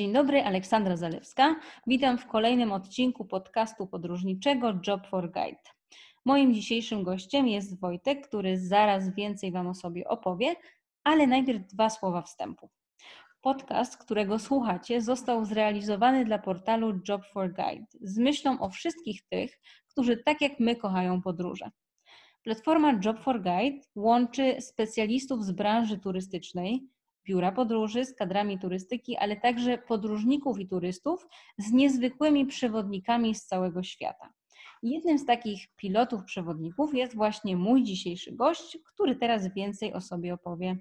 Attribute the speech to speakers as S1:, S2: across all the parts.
S1: Dzień dobry, Aleksandra Zalewska. Witam w kolejnym odcinku podcastu podróżniczego Job for Guide. Moim dzisiejszym gościem jest Wojtek, który zaraz więcej Wam o sobie opowie, ale najpierw dwa słowa wstępu. Podcast, którego słuchacie, został zrealizowany dla portalu Job for Guide z myślą o wszystkich tych, którzy tak jak my kochają podróże. Platforma Job for Guide łączy specjalistów z branży turystycznej, biura podróży z kadrami turystyki, ale także podróżników i turystów z niezwykłymi przewodnikami z całego świata. Jednym z takich pilotów przewodników jest właśnie mój dzisiejszy gość, który teraz więcej o sobie opowie.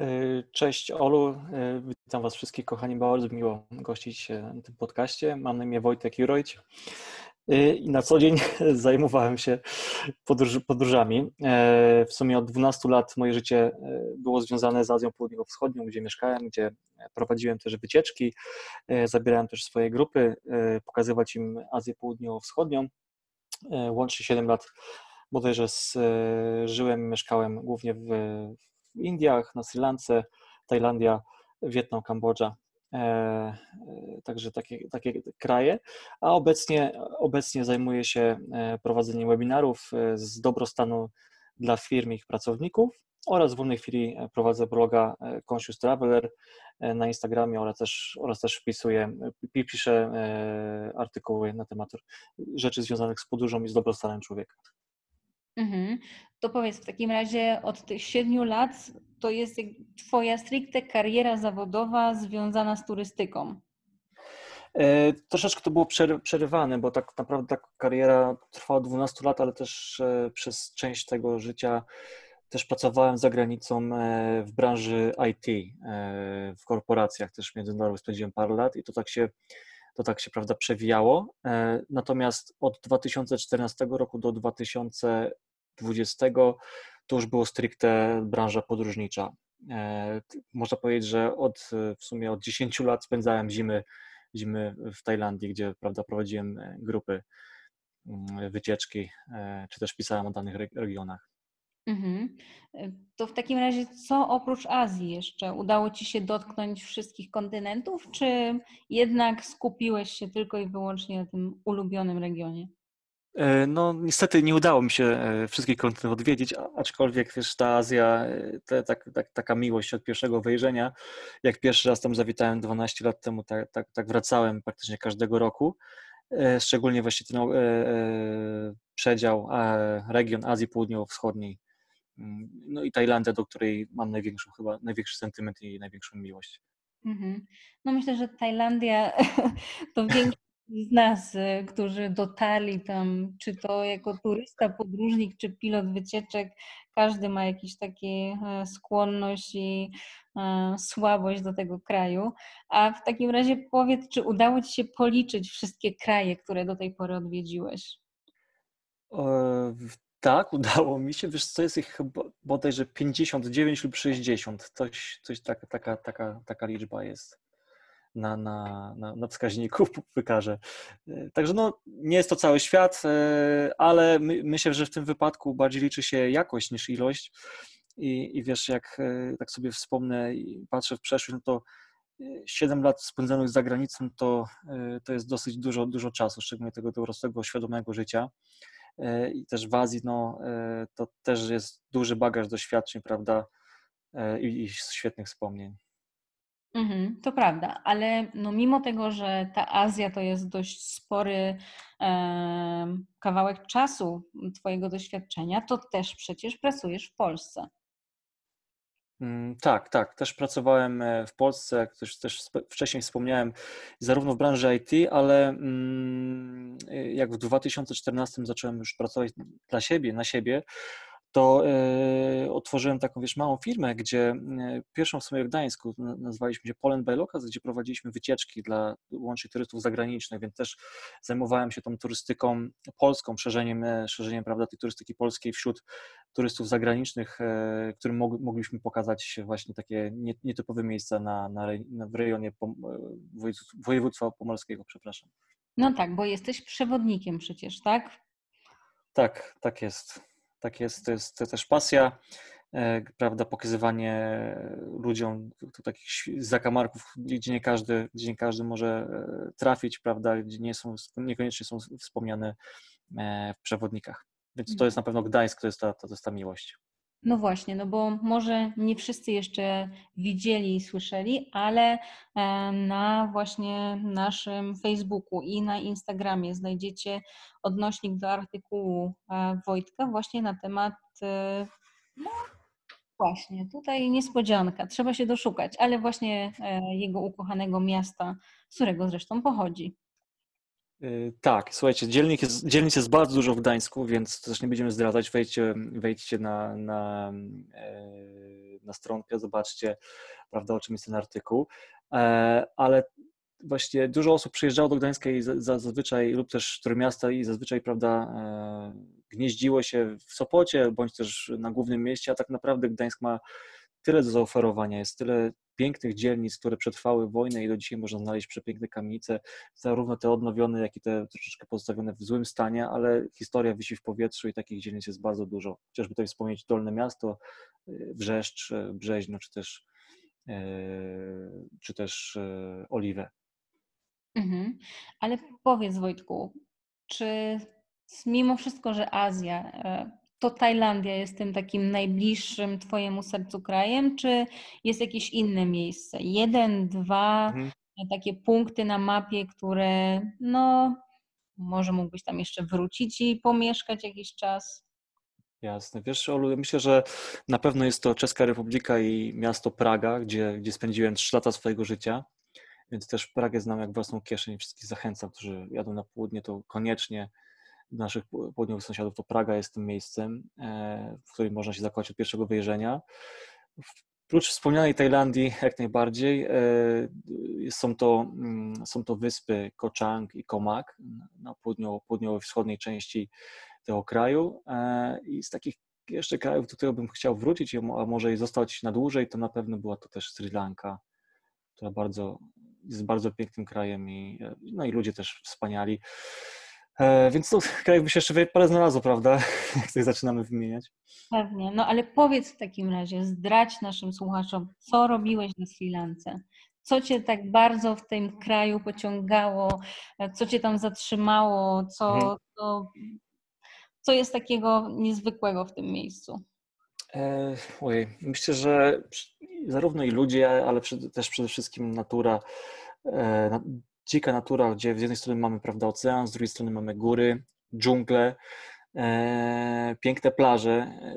S2: E, cześć Olu, e, witam Was wszystkich kochani, bardzo miło gościć na tym podcaście. Mam na imię Wojtek Jurojć. Y, i na co dzień zajmowałem się podróż, podróżami. E, w sumie od 12 lat moje życie e, było związane z Azją Południowo-Wschodnią, gdzie mieszkałem, gdzie prowadziłem też wycieczki, e, zabierałem też swoje grupy, pokazywać im Azję Południowo-Wschodnią. Łącznie 7 lat bodajże z, żyłem, mieszkałem głównie w, w Indiach, na Sri Lance, Tajlandia, Wietnam, Kambodża. E, e, także takie, takie kraje, a obecnie, obecnie zajmuję się e, prowadzeniem webinarów z dobrostanu dla firm i ich pracowników oraz w wolnej chwili prowadzę bloga Conscious Traveler na Instagramie oraz też, oraz też wpisuję, piszę artykuły na temat rzeczy związanych z podróżą i z dobrostanem człowieka.
S1: Mhm. To powiedz w takim razie od tych siedmiu lat to jest Twoja stricte kariera zawodowa związana z turystyką.
S2: E, troszeczkę to było przerywane, bo tak naprawdę ta kariera trwała 12 lat, ale też e, przez część tego życia też pracowałem za granicą e, w branży IT, e, w korporacjach też międzynarodowych spędziłem parę lat i to tak się, to tak się prawda, przewijało. E, natomiast od 2014 roku do 2020 to już było stricte branża podróżnicza. E, można powiedzieć, że od w sumie od 10 lat spędzałem zimy, zimy w Tajlandii, gdzie prawda, prowadziłem e, grupy, mm, wycieczki, e, czy też pisałem o danych regionach. Mhm.
S1: To w takim razie, co oprócz Azji jeszcze? Udało Ci się dotknąć wszystkich kontynentów, czy jednak skupiłeś się tylko i wyłącznie na tym ulubionym regionie?
S2: E, no, niestety nie udało mi się e, wszystkich kontynentów odwiedzić, aczkolwiek wiesz, ta Azja, e, te, tak, tak, taka miłość od pierwszego wejrzenia. Jak pierwszy raz tam zawitałem 12 lat temu, tak, tak, tak wracałem praktycznie każdego roku. Szczególnie właśnie ten przedział, region Azji Południowo-Wschodniej. Mm, no i Tajlandia, do której mam największą chyba, największy sentyment i największą miłość. Mhm.
S1: No myślę, że Tajlandia to większość z nas, y, którzy dotarli tam, czy to jako turysta, podróżnik, czy pilot wycieczek, każdy ma jakąś taką e, skłonność i e, słabość do tego kraju. A w takim razie powiedz, czy udało Ci się policzyć wszystkie kraje, które do tej pory odwiedziłeś?
S2: Tak, udało mi się. Wiesz, co jest ich bodajże 59 lub 60. Coś, coś taka, taka, taka, taka liczba jest na, na, na, na wskaźniku wykaże. E, także no, nie jest to cały świat, e, ale my, myślę, że w tym wypadku bardziej liczy się jakość niż ilość. I, i wiesz, jak e, tak sobie wspomnę i patrzę w przeszłość, no to 7 lat spędzonych za granicą to, to jest dosyć dużo, dużo czasu, szczególnie tego dorosłego, świadomego życia. I też w Azji no, to też jest duży bagaż doświadczeń, prawda, i, i świetnych wspomnień.
S1: Mhm, to prawda, ale no mimo tego, że ta Azja to jest dość spory e, kawałek czasu Twojego doświadczenia, to też przecież pracujesz w Polsce.
S2: Mm, tak, tak. Też pracowałem e, w Polsce, jak też, też wcześniej wspomniałem, zarówno w branży IT, ale mm, jak w 2014 zacząłem już pracować dla siebie, na siebie, to e, otworzyłem taką, wiesz, małą firmę, gdzie e, pierwszą w sumie w Gdańsku nazwaliśmy się Poland by Locals, gdzie prowadziliśmy wycieczki dla łącznie turystów zagranicznych, więc też zajmowałem się tą turystyką polską, szerzeniem, e, szerzeniem prawda, tej turystyki polskiej wśród turystów zagranicznych, którym mogliśmy pokazać właśnie takie nietypowe miejsca na, na, w rejonie województwa pomorskiego, przepraszam.
S1: No tak, bo jesteś przewodnikiem przecież, tak?
S2: Tak, tak jest tak jest, to jest też pasja. prawda, pokazywanie ludziom takich zakamarków, gdzie nie każdy, gdzie nie każdy może trafić, prawda, gdzie nie są, niekoniecznie są wspomniane w przewodnikach. Więc to mhm. jest na pewno Gdańsk, to jest ta, to jest ta miłość.
S1: No właśnie, no bo może nie wszyscy jeszcze widzieli i słyszeli, ale e, na właśnie naszym Facebooku i na Instagramie znajdziecie odnośnik do artykułu e, Wojtka właśnie na temat e, no, Właśnie, tutaj niespodzianka, trzeba się doszukać, ale właśnie jego ukochanego miasta, z którego zresztą pochodzi.
S2: Tak, słuchajcie, dzielnik jest, dzielnic jest bardzo dużo w Gdańsku, więc też nie będziemy zdradzać. Wejdźcie, wejdźcie na, na, e, na stronkę, zobaczcie, prawda, o czym jest ten artykuł. E, ale właśnie dużo osób przyjeżdżało do Gdańska i zazwyczaj, lub też miasta i zazwyczaj, prawda, e, gnieździło się w Sopocie, bądź też na głównym mieście, a tak naprawdę Gdańsk ma tyle do zaoferowania, jest tyle pięknych dzielnic, które przetrwały wojnę i do dzisiaj można znaleźć przepiękne kamienice, zarówno te odnowione, jak i te troszeczkę pozostawione w złym stanie, ale historia wisi w powietrzu i takich dzielnic jest bardzo dużo. Chociażby tutaj wspomnieć Dolne Miasto, y, Wrzeszcz, y, Brzeźno, czy też, y, czy też Oliwę.
S1: Mhm. Ale powiedz Wojtku, czy mimo wszystko, że Azja to Tajlandia jest tym takim najbliższym Twojemu sercu krajem, czy jest jakieś inne miejsce? Jeden, dwa mhm. takie punkty na mapie, które no może mógłbyś tam jeszcze wrócić i pomieszkać jakiś czas?
S2: Jasne. Wiesz, Olu, myślę, że na pewno jest to Czeska Republika i miasto Praga, gdzie, gdzie spędziłem trzy lata swojego życia, więc też Pragę znam jak własną kieszeń. Wszystkich zachęcam, którzy jadą na południe, to koniecznie naszych południowych sąsiadów, to Praga jest tym miejscem, e, w którym można się zakończyć od pierwszego wyjeżdżenia. Prócz wspomnianej Tajlandii, jak najbardziej, e, są to, mm, są to wyspy Koh Chang i Komak na południowo, południowo-wschodniej części tego kraju. E, I z takich jeszcze krajów, do którego bym chciał wrócić, a może i zostać na dłużej, to na pewno była to też Sri Lanka, która bardzo, jest bardzo pięknym krajem i, no i ludzie też wspaniali. E, więc to krajów by się jeszcze parę znalazło, prawda? Jak tutaj zaczynamy wymieniać.
S1: Pewnie. No ale powiedz w takim razie, zdradź naszym słuchaczom, co robiłeś na Sri Lance? Co cię tak bardzo w tym kraju pociągało? E, co cię tam zatrzymało? Co, mhm. co, co jest takiego niezwykłego w tym miejscu?
S2: E, ojej, myślę, że zarówno i ludzie, ale też przede wszystkim natura, dzika natura, gdzie z jednej strony mamy prawda, ocean, z drugiej strony mamy góry, dżungle, e, piękne plaże, e,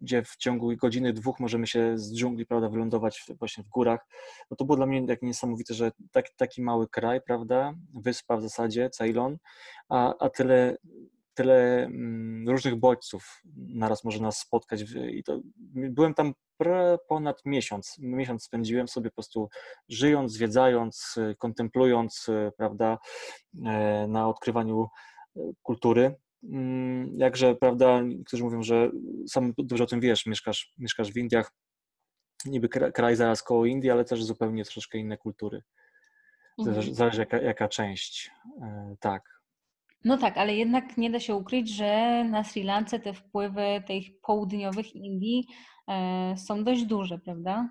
S2: gdzie w ciągu godziny, dwóch możemy się z dżungli prawda, wylądować właśnie w górach. No to było dla mnie tak niesamowite, że tak, taki mały kraj, prawda, wyspa w zasadzie, Ceylon, a, a tyle tyle mm, różnych bodźców naraz może nas spotkać. I to, byłem tam ponad miesiąc. Miesiąc spędziłem sobie po prostu żyjąc, zwiedzając, kontemplując, prawda, e, na odkrywaniu e, kultury. Mm, jakże, prawda, niektórzy mówią, że sam dobrze o tym wiesz, mieszkasz, mieszkasz w Indiach, niby kraj zaraz koło Indii, ale też zupełnie troszeczkę inne kultury. Mhm. Zależy jaka, jaka część. E, tak.
S1: No tak, ale jednak nie da się ukryć, że na Sri Lance te wpływy tych południowych Indii e, są dość duże, prawda?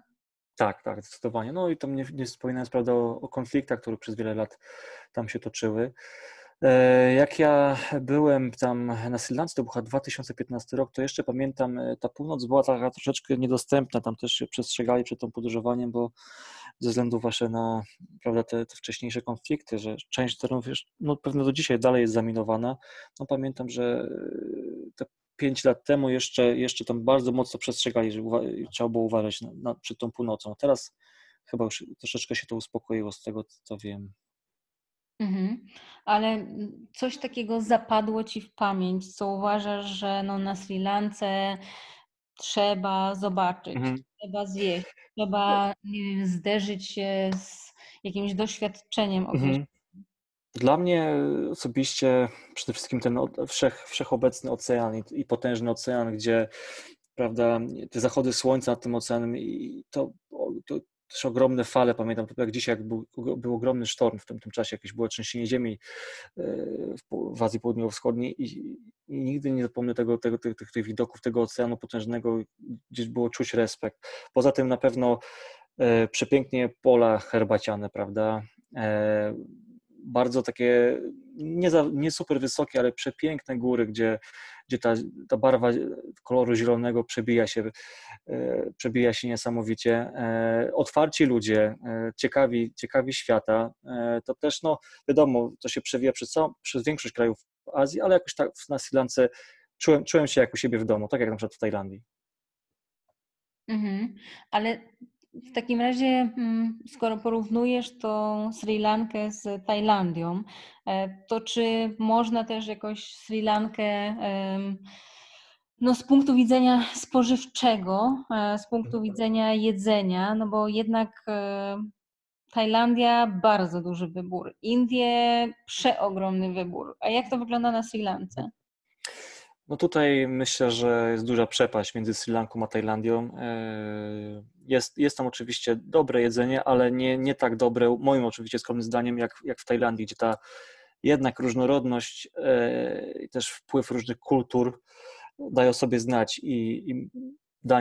S2: Tak, tak, zdecydowanie. No i tam nie, nie wspominając prawda, o, o konfliktach, które przez wiele lat tam się toczyły. E, jak ja byłem tam na Sri Lance, to był 2015 rok, to jeszcze pamiętam, e, ta północ była taka troszeczkę niedostępna, tam też się przestrzegali przed tą podróżowaniem, bo ze względu właśnie na prawda, te, te wcześniejsze konflikty, że część terenów no pewno do dzisiaj dalej jest zaminowana. No pamiętam, że e, te pięć lat temu jeszcze, jeszcze tam bardzo mocno przestrzegali, że trzeba było uważać na, na, przed tą północą. Teraz chyba już troszeczkę się to uspokoiło z tego, co wiem.
S1: Mhm. Ale coś takiego zapadło ci w pamięć, co uważasz, że no na Sri Lance trzeba zobaczyć, mhm. trzeba zjeść, trzeba nie wiem, zderzyć się z jakimś doświadczeniem mhm.
S2: Dla mnie osobiście przede wszystkim ten wszech, wszechobecny ocean i, i potężny ocean, gdzie prawda, te zachody słońca nad tym oceanem i to, to, też ogromne fale, pamiętam jak dzisiaj, jak był, był ogromny sztorm w tym, tym czasie, jakieś było trzęsienie ziemi w Azji Południowo-Wschodniej i, i, nigdy nie zapomnę tego, tego, tych, tych, tych widoków, tego oceanu potężnego, gdzieś było czuć respekt. Poza tym na pewno e, przepięknie pola herbaciane, prawda? Bardzo takie nie, za, nie super wysokie, ale przepiękne góry, gdzie, gdzie ta, ta barwa koloru zielonego przebija się, e, przebija się niesamowicie. E, otwarci ludzie, e, ciekawi, ciekawi świata, to też, no wiadomo, to się przewija przez, całą, przez większość krajów Azji, ale jakoś tak na Sri Lance czułem, czułem się jak u siebie w domu, tak jak na przykład w Tajlandii.
S1: Mhm. Ale w takim razie, mm, skoro porównujesz tą Sri Lankę z Tajlandią, e, to czy można też jakoś Sri Lankę no, z punktu widzenia spożywczego, e, z punktu mhm. widzenia jedzenia, no bo jednak e, Tajlandia bardzo duży wybór, Indie przeogromny wybór. A jak to wygląda na Sri Lance?
S2: No tutaj myślę, że jest duża przepaść między Sri Lanką a Tajlandią. E, jest, jest tam oczywiście dobre jedzenie, ale nie, nie tak dobre, moim oczywiście skromnym zdaniem, jak, jak w Tajlandii, gdzie ta jednak różnorodność e, i też wpływ różnych kultur daje o sobie znać i, i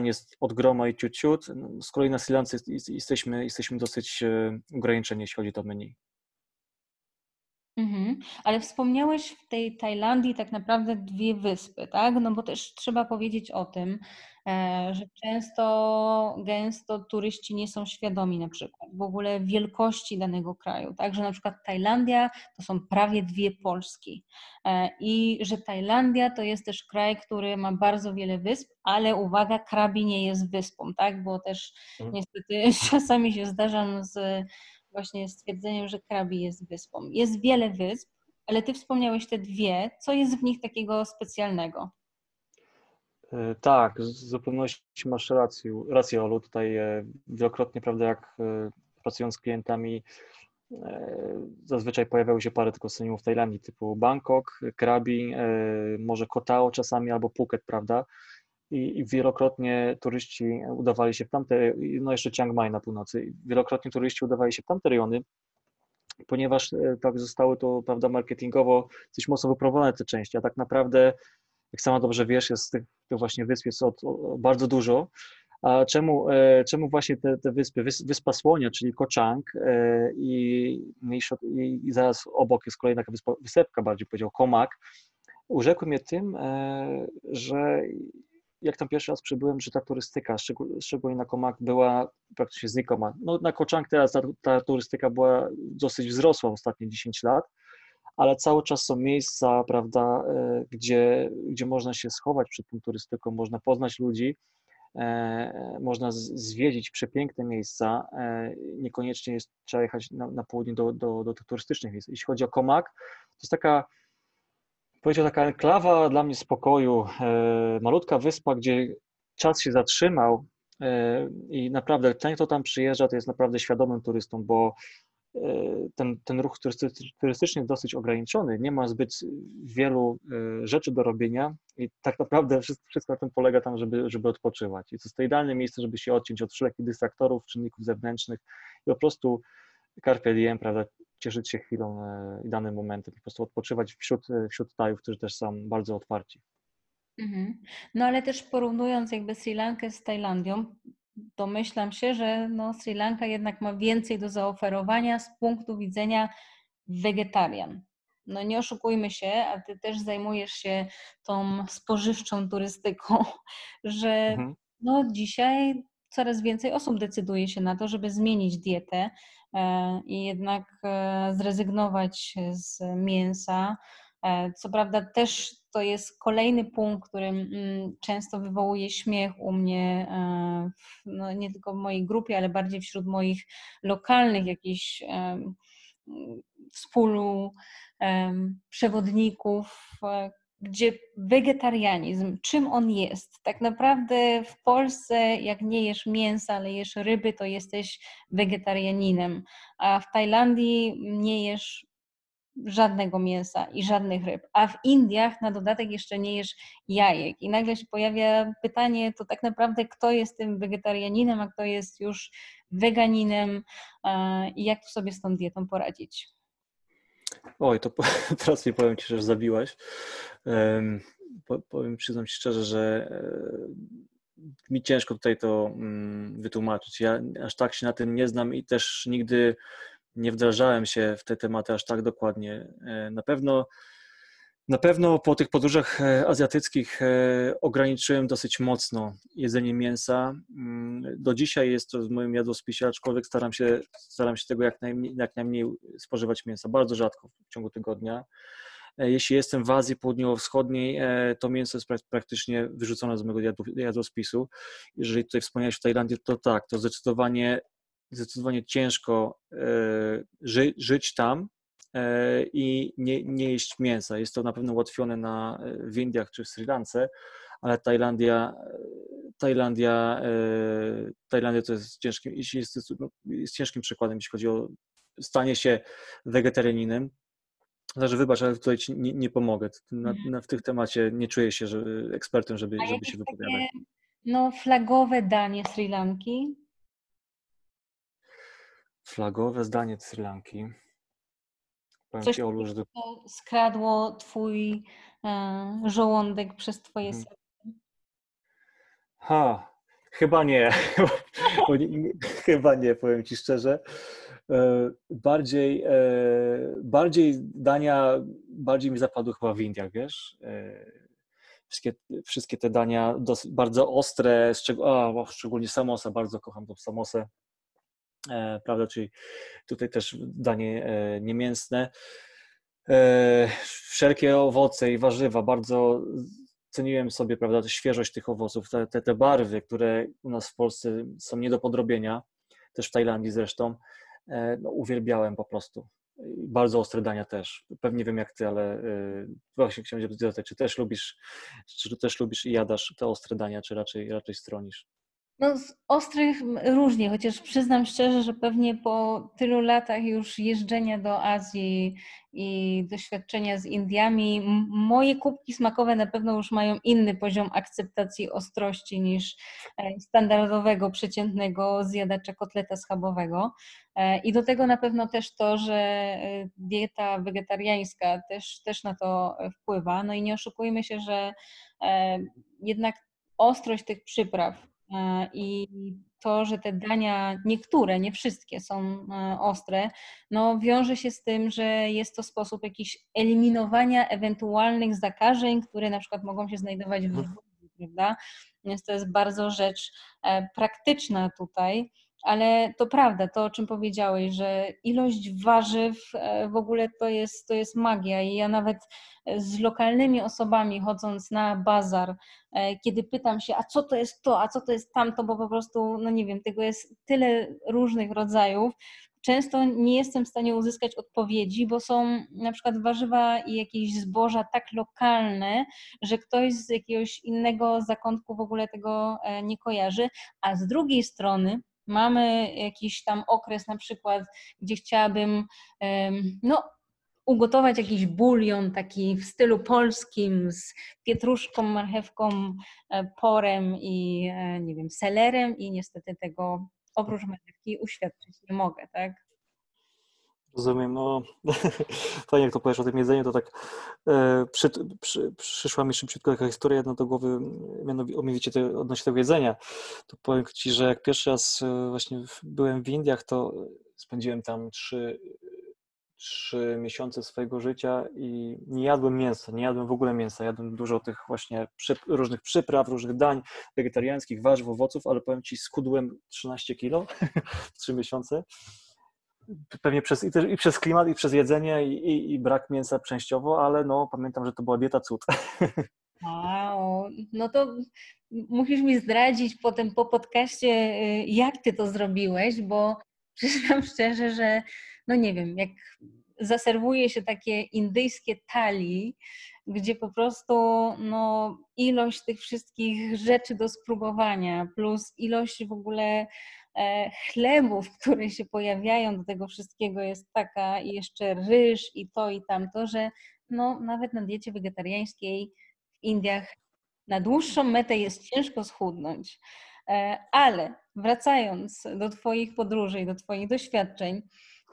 S2: jest od groma i ciut, ciut. Z kolei na Sri Lance jesteśmy, jesteśmy dosyć e, ograniczeni, jeśli chodzi o menu.
S1: Mhm. Ale wspomniałeś w tej Tajlandii tak naprawdę dwie wyspy, tak? No bo też trzeba powiedzieć o tym, e, że często, gęsto turyści nie są świadomi na przykład w ogóle wielkości danego kraju, tak? Że na przykład Tajlandia to są prawie dwie Polski e, i że Tajlandia to jest też kraj, który ma bardzo wiele wysp, ale uwaga, Krabi nie jest wyspą, tak? Bo też mhm. niestety czasami się zdarzam z właśnie stwierdzeniem, że Krabi jest wyspą. Jest wiele wysp, ale ty wspomniałeś te dwie. Co jest w nich takiego specjalnego?
S2: E, tak, z zupełności masz rację, rację Olu. Tutaj e, wielokrotnie, prawda, jak e, pracując z klientami, zazwyczaj pojawiały się parę tylko synonimów w Tajlandii, typu Bangkok, Krabi, może Kotao czasami albo Phuket, prawda? I, wielokrotnie turyści udawali się w tamte, no jeszcze Chiang Mai na północy, wielokrotnie turyści udawali się w tamte rejony, ponieważ e, tak zostały to, prawda, marketingowo coś mocno wyprowadzone te części, a tak naprawdę, jak sama dobrze wiesz, jest tych, tych właśnie wysp jest od, bardzo dużo. A czemu, e, czemu właśnie te, te wyspy? Wyspa Słonia, czyli Kochang e, i, i, zaraz obok jest kolejna wyspa, wysepka, bardziej powiedział, Komak, urzekły mnie tym, że jak tam pierwszy raz przybyłem, że ta turystyka, szczególnie na Komak, była praktycznie znikoma. No, na Koczang teraz ta, ta turystyka była dosyć wzrosła w ostatnie 10 lat, ale cały czas są miejsca, prawda, e, gdzie, gdzie można się schować przed tą turystyką, można poznać ludzi, e, można zwiedzić przepiękne miejsca, e, niekoniecznie jest, trzeba jechać na, na południe do, do, do tych turystycznych miejsc. Jeśli chodzi o Komak, to jest taka powiedział, taka enklawa dla mnie spokoju, e, malutka wyspa, gdzie czas się zatrzymał e, i naprawdę ten, kto tam przyjeżdża, to jest naprawdę świadomym turystą, bo e, ten, ten ruch turystyczny jest dosyć ograniczony, nie ma zbyt wielu rzeczy do robienia i tak naprawdę wszystko, na tym polega tam, żeby, żeby odpoczywać. I to jest to idealne miejsce, żeby się odciąć od wszelkich dystraktorów, czynników zewnętrznych i po prostu carpe diem, prawda, cieszyć się chwilą e, i danym momentem, po prostu odpoczywać wśród, e, wśród Tajów, którzy też są bardzo otwarci.
S1: Mhm. No ale też porównując jakby Sri Lankę z Tajlandią, domyślam się, że no Sri Lanka jednak ma więcej do zaoferowania z punktu widzenia wegetarian. No nie oszukujmy się, a ty też zajmujesz się tą spożywczą turystyką, że mhm. no dzisiaj coraz więcej osób decyduje się na to, żeby zmienić dietę, E, i jednak e, zrezygnować z mięsa. E, co prawda też to jest kolejny punkt, który mm, często wywołuje śmiech u mnie, no nie tylko w mojej grupie, ale bardziej wśród moich lokalnych jakichś współprzewodników, przewodników, gdzie wegetarianizm, czym on jest? Tak naprawdę w Polsce, jak nie jesz mięsa, ale jesz ryby, to jesteś wegetarianinem, a w Tajlandii nie jesz żadnego mięsa i żadnych ryb, a w Indiach na dodatek jeszcze nie jesz jajek. I nagle się pojawia pytanie, to tak naprawdę kto jest tym wegetarianinem, a kto jest już weganinem i jak sobie z tą dietą poradzić?
S2: Oj, to teraz mi powiem Ci, że zabiłaś. powiem, przyznam Ci szczerze, że e, mi ciężko tutaj to mm, wytłumaczyć. Ja aż tak się na tym nie znam i też nigdy nie wdrażałem się w te tematy aż tak dokładnie. E, na pewno, na pewno po tych podróżach e, azjatyckich e, ograniczyłem dosyć mocno jedzenie mięsa. Mm, do dzisiaj jest to w moim jadłospisie, aczkolwiek staram się, staram się tego jak najmniej, jak najmniej spożywać mięsa. Bardzo rzadko w ciągu tygodnia. Jeśli jestem w Azji Południowo-Wschodniej, to mięso jest praktycznie wyrzucone z mojego jadłospisu. Jeżeli tutaj wspomniałeś o Tajlandii, to tak, to zdecydowanie zdecydowanie ciężko e, ży, żyć tam e, i nie, nie jeść mięsa. Jest to na pewno ułatwione na, w Indiach czy w Sri Lance, ale Tajlandia, Tajlandia, e, Tajlandia to jest ciężkim, jest, no, jest ciężkim przykładem, jeśli chodzi o stanie się wegetarianinem. Znaczy, wybacz, ale tutaj ci nie, nie pomogę. Na, mhm. na, w tych temacie nie czuję się że, ekspertem, żeby, żeby się wypowiadać. Takie,
S1: no, flagowe danie Sri Lanki?
S2: Flagowe zdanie Sri Lanki.
S1: Powiem Coś, ci, Olu, że... skradło twój e, żołądek przez twoje hmm. serce?
S2: Ha, chyba nie. chyba nie, powiem ci szczerze. E, bardziej, e, bardziej dania, bardziej mi zapadły chyba w Indiach, wiesz? E, wszystkie, wszystkie te dania dosyć, bardzo ostre, szczeg a, szczególnie samosa, bardzo kocham tą samosę. E, prawda, czyli tutaj też danie e, niemięsne. E, wszelkie owoce i warzywa, bardzo ceniłem sobie, prawda, świeżość tych owoców, te, te, te barwy, które u nas w Polsce są nie do podrobienia, też w Tajlandii zresztą, no, uwielbiałem po prostu. Bardzo ostre dania też. Pewnie wiem jak ty, ale właśnie chciałem zapytać, czy też lubisz, czy też lubisz i jadasz te ostre dania, czy raczej, raczej stronisz?
S1: No z ostrych różnie, chociaż przyznam szczerze, że pewnie po tylu latach już jeżdżenia do Azji i doświadczenia z Indiami, moje kubki smakowe na pewno już mają inny poziom akceptacji ostrości niż e, standardowego, przeciętnego zjadacza kotleta schabowego. E, I do tego na pewno też to, że e, dieta wegetariańska też, też na to wpływa. No i nie oszukujmy się, że jednak ostrość tych przypraw, I to, że te dania, niektóre, nie wszystkie są e, ostre, no wiąże się z tym, że jest to sposób jakiś eliminowania ewentualnych zakażeń, które na przykład mogą się znajdować w wodzie, prawda? Więc to jest bardzo rzecz e, praktyczna tutaj ale to prawda, to o czym powiedziałeś, że ilość warzyw e, w ogóle to jest, to jest magia. I ja nawet z lokalnymi osobami chodząc na bazar, e, kiedy pytam się, a co to jest to, a co to jest tamto, bo po prostu, no nie wiem, tego jest tyle różnych rodzajów, często nie jestem w stanie uzyskać odpowiedzi, bo są na przykład warzywa i jakieś zboża tak lokalne, że ktoś z jakiegoś innego zakątku w ogóle tego e, nie kojarzy, a z drugiej strony mamy jakiś tam okres na przykład, gdzie chciałabym no, ugotować jakiś bulion taki w stylu polskim z pietruszką, marchewką, e, porem i e, nie wiem, selerem i niestety tego oprócz marchewki uświadczyć nie mogę, tak?
S2: Rozumiem, no fajnie jak to powiesz o tym jedzeniu, to tak e, przy, przy, przyszła mi szybciutko taka historia jedna do głowy, mianowicie te, odnośnie tego jedzenia. To powiem Ci, że jak pierwszy raz e, właśnie byłem w Indiach, to spędziłem tam trzy, trzy miesiące swojego życia i nie jadłem mięsa, nie jadłem w ogóle mięsa, jadłem dużo tych właśnie przy, różnych przypraw, różnych dań wegetariańskich, warzyw, owoców, ale powiem Ci, skudłem 13 kilo w trzy miesiące pewnie przez, i, też, i, przez klimat, i przez jedzenie, i, i, i, brak mięsa częściowo, ale no pamiętam, że to była dieta cud.
S1: Wow, no to musisz mi zdradzić potem po podcaście, y, jak ty to zrobiłeś, bo przyznam szczerze, że no nie wiem, jak zaserwuje się takie indyjskie tali, gdzie po prostu no, ilość tych wszystkich rzeczy do spróbowania, plus ilość w ogóle chlebów, które się pojawiają do tego wszystkiego jest taka, i jeszcze ryż i to i tamto, że no, nawet na diecie wegetariańskiej w Indiach na dłuższą metę jest ciężko schudnąć. E, ale wracając do Twoich podróży i do Twoich doświadczeń,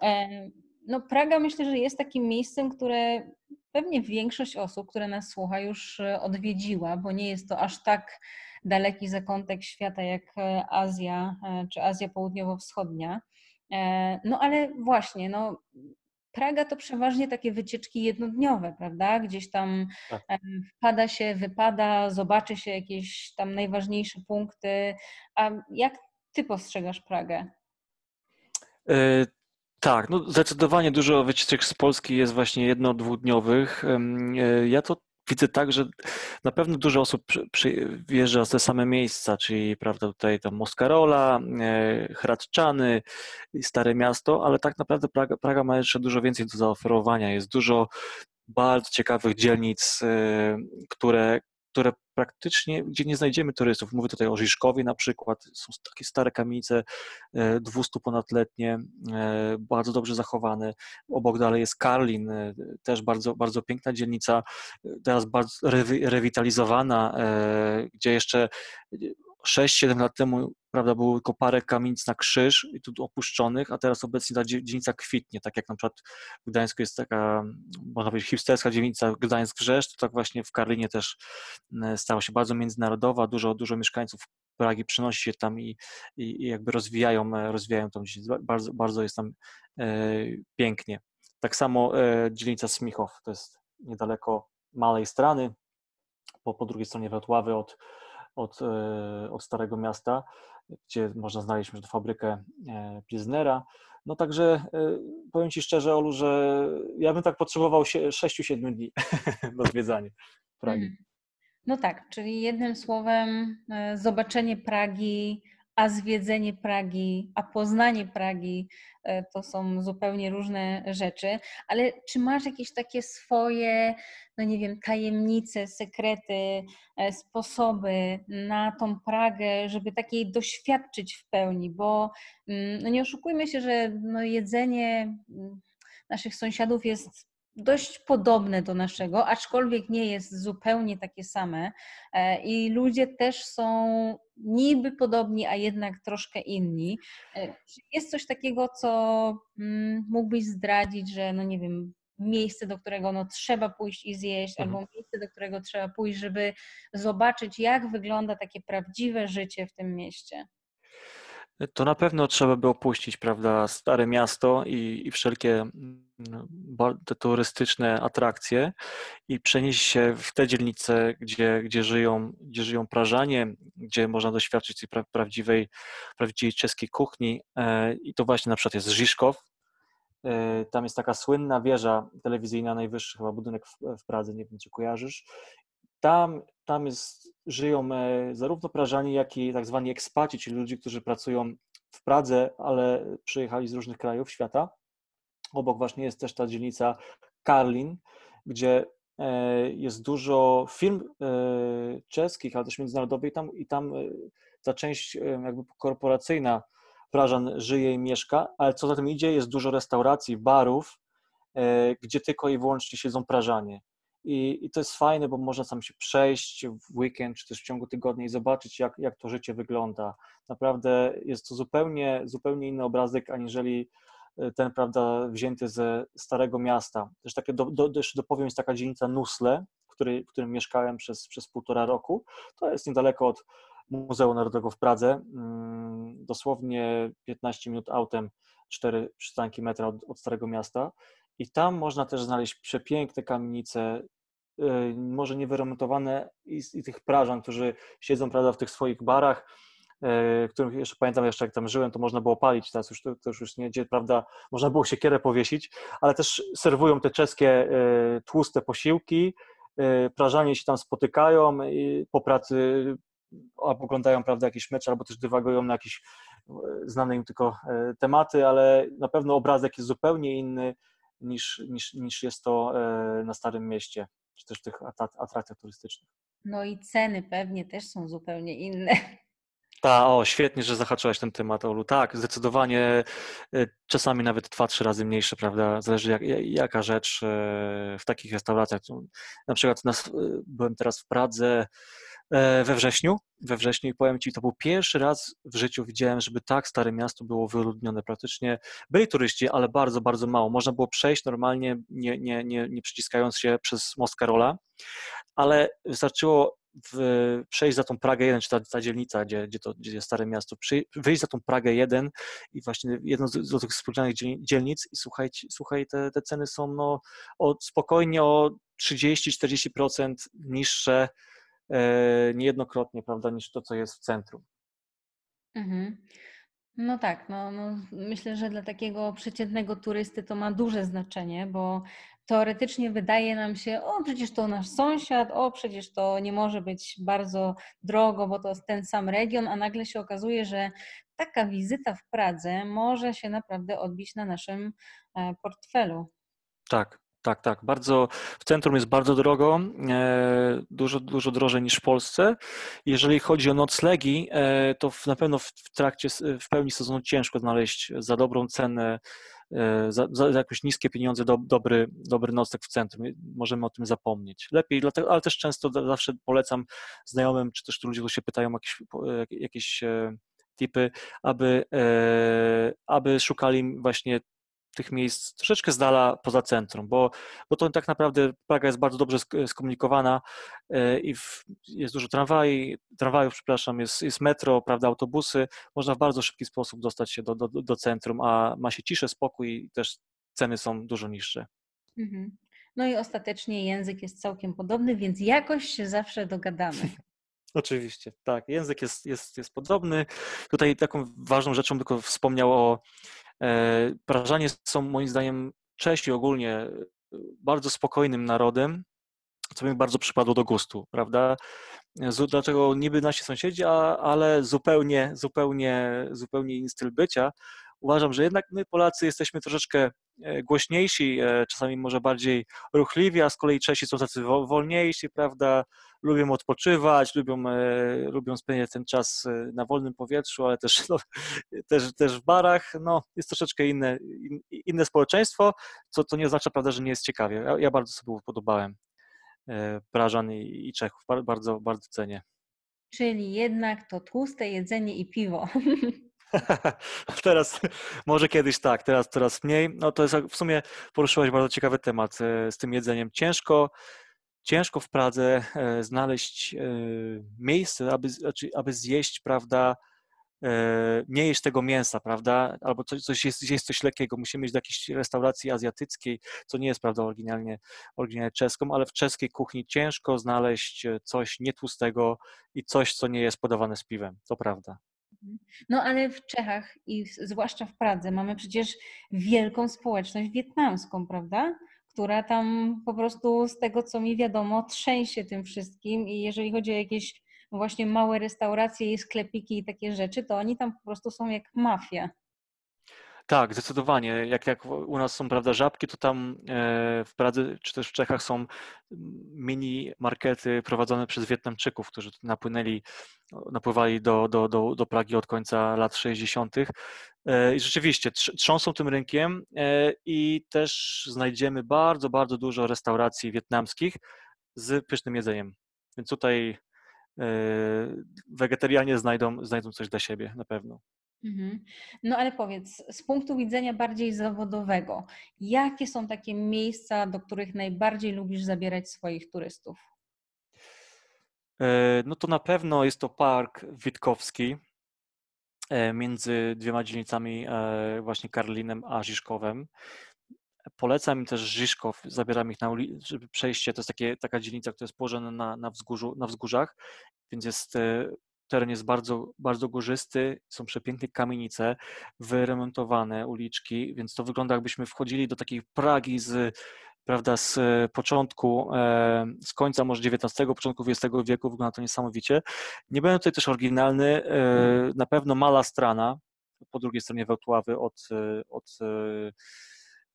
S1: e, no Praga myślę, że jest takim miejscem, które pewnie większość osób, które nas słucha, już e, odwiedziła, bo nie jest to aż tak daleki zakątek świata jak Azja czy Azja Południowo-Wschodnia. No ale właśnie, no, Praga to przeważnie takie wycieczki jednodniowe, prawda? Gdzieś tam tak. wpada się, wypada, zobaczy się jakieś tam najważniejsze punkty. A jak ty postrzegasz Pragę?
S2: E, tak, no zdecydowanie dużo wycieczek z Polski jest właśnie jedno, dwudniowych. E, ja to widzę tak, że na pewno dużo osób wjeżdża z te same miejsca, czyli prawda, tutaj tam Moskarola, e, Hradczany, Stare Miasto, ale tak naprawdę Praga, Praga ma jeszcze dużo więcej do zaoferowania. Jest dużo bardzo ciekawych dzielnic, e, które, które praktycznie, gdzie nie znajdziemy turystów. Mówię tutaj o Rzyszkowie na przykład, są takie stare kamienice, 200 e, ponadletnie, e, bardzo dobrze zachowane. Obok dalej jest Karlin, e, też bardzo, bardzo piękna dzielnica, teraz bardzo rewitalizowana, gdzie jeszcze 6-7 lat temu prawda, było tylko parę kamienic na krzyż i tu opuszczonych, a teraz obecnie ta dzielnica kwitnie, tak jak na przykład w Gdańsku jest taka, można powiedzieć, hipsterska dzielnica Gdańsk-Rzesz, to tak właśnie w Karlinie też e, stała się bardzo międzynarodowa, dużo, dużo mieszkańców Pragi przenosi się tam i, i, i jakby rozwijają, e, rozwijają tą dzielnicę, bardzo, bardzo jest tam e, pięknie. Tak samo e, dzielnica Smichow, to jest niedaleko Malej Strany, po, po drugiej stronie Wrocławy od od, e, od Starego Miasta, gdzie można znaleźć już fabrykę e, Pilsnera. No także e, powiem Ci szczerze, Olu, że ja bym tak potrzebował 6-7 dni do zwiedzania Pragi. Mhm.
S1: No tak, czyli jednym słowem zobaczenie Pragi, a zwiedzenie Pragi, a poznanie Pragi e, to są zupełnie różne rzeczy. Ale czy masz jakieś takie swoje, no nie wiem, tajemnice, sekrety, e, sposoby na tą Pragę, żeby takiej doświadczyć w pełni? Bo mm, no nie oszukujmy się, że no jedzenie mm, naszych sąsiadów jest dość podobne do naszego, aczkolwiek nie jest zupełnie takie same. E, I ludzie też są niby podobni, a jednak troszkę inni. E, czy jest coś takiego, co mm, mógłbyś zdradzić, że no nie wiem, miejsce, do którego no, trzeba pójść i zjeść, mhm. albo miejsce, do którego trzeba pójść, żeby zobaczyć, jak wygląda takie prawdziwe życie w tym mieście?
S2: To na pewno trzeba by opuścić, prawda, stare miasto i, i wszelkie no, te turystyczne atrakcje i przenieść się w te dzielnice, gdzie, gdzie, żyją, gdzie żyją Prażanie, gdzie można doświadczyć tej pra, prawdziwej, prawdziwej czeskiej kuchni. E, I to właśnie na przykład jest Rziszkow. E, tam jest taka słynna wieża telewizyjna, najwyższy chyba budynek w, w Pradze, nie wiem czy kojarzysz. Tam, tam jest, żyją e, zarówno Prażani, jak i tak zwani ekspaci, czyli ludzie, którzy pracują w Pradze, ale przyjechali z różnych krajów świata. Obok właśnie jest też ta dzielnica Karlin, gdzie e, jest dużo firm e, czeskich, ale też międzynarodowych i tam, i tam ta część jakby korporacyjna Prażan żyje i mieszka, ale co za tym idzie, jest dużo restauracji, barów, gdzie tylko i wyłącznie siedzą Prażanie. I, I, to jest fajne, bo można tam się przejść w weekend czy też w ciągu tygodnia i zobaczyć, jak, jak to życie wygląda. Naprawdę jest to zupełnie, zupełnie inny obrazek, aniżeli e, ten, prawda, wzięty ze Starego Miasta. Też takie, do, do, jeszcze dopowiem, jest taka dzielnica Nusle, w, w którym mieszkałem przez, przez półtora roku. To jest niedaleko od Muzeum Narodowego w Pradze, mm, dosłownie 15 minut autem, 4 przystanki metra od, od Starego Miasta. I tam można też znaleźć przepiękne kamienice, y, może niewyremontowane i, i tych prażan, którzy siedzą prawda, w tych swoich barach, y, których jeszcze pamiętam jeszcze jak tam żyłem, to można było palić, teraz już to, to już nie gdzie, prawda, można było siekierę powiesić, ale też serwują te czeskie y, tłuste posiłki, prażanie się tam spotykają i po pracy albo oglądają prawda, jakiś mecz, albo też dywagują na jakieś znane im tylko tematy, ale na pewno obrazek jest zupełnie inny, niż, niż, niż jest to e, na Starym Mieście. czy też w tych atrakcjach turystycznych.
S1: No i ceny pewnie też są zupełnie inne.
S2: Ta, o, świetnie, że zahaczyłaś ten temat, Olu. Tak, zdecydowanie e, czasami nawet dwa, trzy razy mniejsze, prawda? Zależy jak, jaka rzecz e, w takich restauracjach. Na przykład nas, byłem teraz w Pradze we wrześniu, we wrześniu i powiem Ci, to był pierwszy raz w życiu widziałem, żeby tak stare miasto było wyludnione. Praktycznie byli turyści, ale bardzo, bardzo mało. Można było przejść normalnie, nie, nie, nie, nie przyciskając się przez most Karola, ale wystarczyło w, przejść za tą Pragę 1, czy ta, ta dzielnica, gdzie, gdzie, to, gdzie jest Stare Miasto, przy, wyjść za tą Pragę 1 i właśnie jedną z, z tych wspomnianych dzielnic i słuchajcie, słuchaj, te, te ceny są no, spokojnie o 30-40% niższe e, niejednokrotnie, prawda, niż to, co jest w centrum.
S1: Mhm. No tak, no, no, myślę, że dla takiego przeciętnego turysty to ma duże znaczenie, bo teoretycznie wydaje nam się, o przecież to nasz sąsiad, o przecież to nie może być bardzo drogo, bo to jest ten sam region, a nagle się okazuje, że taka wizyta w Pradze może się naprawdę odbić na naszym e, portfelu.
S2: Tak, tak, tak. Bardzo, w centrum jest bardzo drogo, e, dużo, dużo drożej niż w Polsce. Jeżeli chodzi o noclegi, e, to na pewno w, trakcie, w pełni sezonu ciężko znaleźć za dobrą cenę, e, za, za jakieś niskie pieniądze do, dobry, dobry nocleg w centrum. Możemy o tym zapomnieć. Lepiej, dlatego, ale też często zawsze polecam znajomym, czy też ludzie, którzy się pytają jakieś, jakieś tipy, aby, aby szukali właśnie tych miejsc troszeczkę z dala poza centrum, bo, bo to tak naprawdę Praga jest bardzo dobrze skomunikowana e, i w, jest dużo tramwaj, tramwajów, przepraszam, jest, jest metro, prawda, autobusy, można w bardzo szybki sposób dostać się do, do, do centrum, a ma się ciszę, spokój i też ceny są dużo niższe.
S1: Mhm. No i ostatecznie język jest całkiem podobny, więc jakoś się zawsze dogadamy.
S2: Oczywiście, tak. Język jest, jest, jest podobny. Tutaj taką ważną rzeczą tylko wspomniał o Prażanie są moim zdaniem Czesi ogólnie e, bardzo spokojnym narodem, co mi bardzo przypadło do gustu, prawda? Dlaczego niby nasi sąsiedzi, ale zupełnie, zupełnie, zupełnie inny styl bycia. Uważam, że jednak my Polacy jesteśmy troszeczkę e, głośniejsi, czasami może bardziej ruchliwi, a z kolei Czesi są tacy wolniejsi, prawda? lubią odpoczywać, lubią, e, lubią spędzać ten czas e, na wolnym powietrzu, ale też, no, też, też w barach. No, jest troszeczkę inne, inne społeczeństwo, co to nie oznacza, prawda, że nie jest ciekawie. Ja, ja bardzo sobie podobałem e, Prażan i, i Czechów, bardzo, bardzo cenię.
S1: Czyli jednak to tłuste jedzenie i piwo.
S2: teraz, może kiedyś tak, teraz coraz mniej. No to jest w sumie poruszyłaś bardzo ciekawy temat z tym jedzeniem. Ciężko ciężko w Pradze e, znaleźć e, miejsce, aby, znaczy, aby zjeść, prawda, e, nie jeść tego mięsa, prawda, albo coś, coś jest, zjeść coś lekkiego. Musimy iść do jakiejś restauracji azjatyckiej, co nie jest, prawda, oryginalnie, oryginalnie czeską, ale w czeskiej kuchni ciężko znaleźć coś nietłustego i coś, co nie jest podawane z piwem, to prawda.
S1: No ale w Czechach i zwłaszcza w Pradze mamy przecież wielką społeczność wietnamską, prawda? która tam po prostu z tego, co mi wiadomo, trzęsie tym wszystkim i jeżeli chodzi o jakieś właśnie małe restauracje i sklepiki i takie rzeczy, to oni tam po prostu są jak mafia.
S2: Tak, zdecydowanie. Jak, jak u nas są prawda, żabki, to tam e, w Pradze czy też w Czechach są mini markety prowadzone przez Wietnamczyków, którzy napłynęli, napływali do, do, do, do Pragi od końca lat 60. E, I rzeczywiście trząsą tym rynkiem e, i też znajdziemy bardzo, bardzo dużo restauracji wietnamskich z pysznym jedzeniem. Więc tutaj wegetarianie znajdą, znajdą coś dla siebie na pewno.
S1: Mhm. No ale powiedz, z punktu widzenia bardziej zawodowego, jakie są takie miejsca, do których najbardziej lubisz zabierać swoich turystów?
S2: E, no to na pewno jest to park Witkowski e, między dwiema dzielnicami, e, właśnie Karlinem a Żiszkowem. Polecam im też Żiszkow, zabieram ich na ulicę, żeby przejście, to jest takie, taka dzielnica, która jest położona na, na, wzgórzu, na wzgórzach, więc jest teren jest bardzo, bardzo górzysty, są przepiękne kamienice, wyremontowane uliczki, więc to wygląda jakbyśmy wchodzili do takiej Pragi z prawda, z początku, e, z końca może XIX, początku XX wieku, wygląda to niesamowicie. Nie będę tutaj też oryginalny, e, na pewno Mala Strana, po drugiej stronie Wałtławy od, od,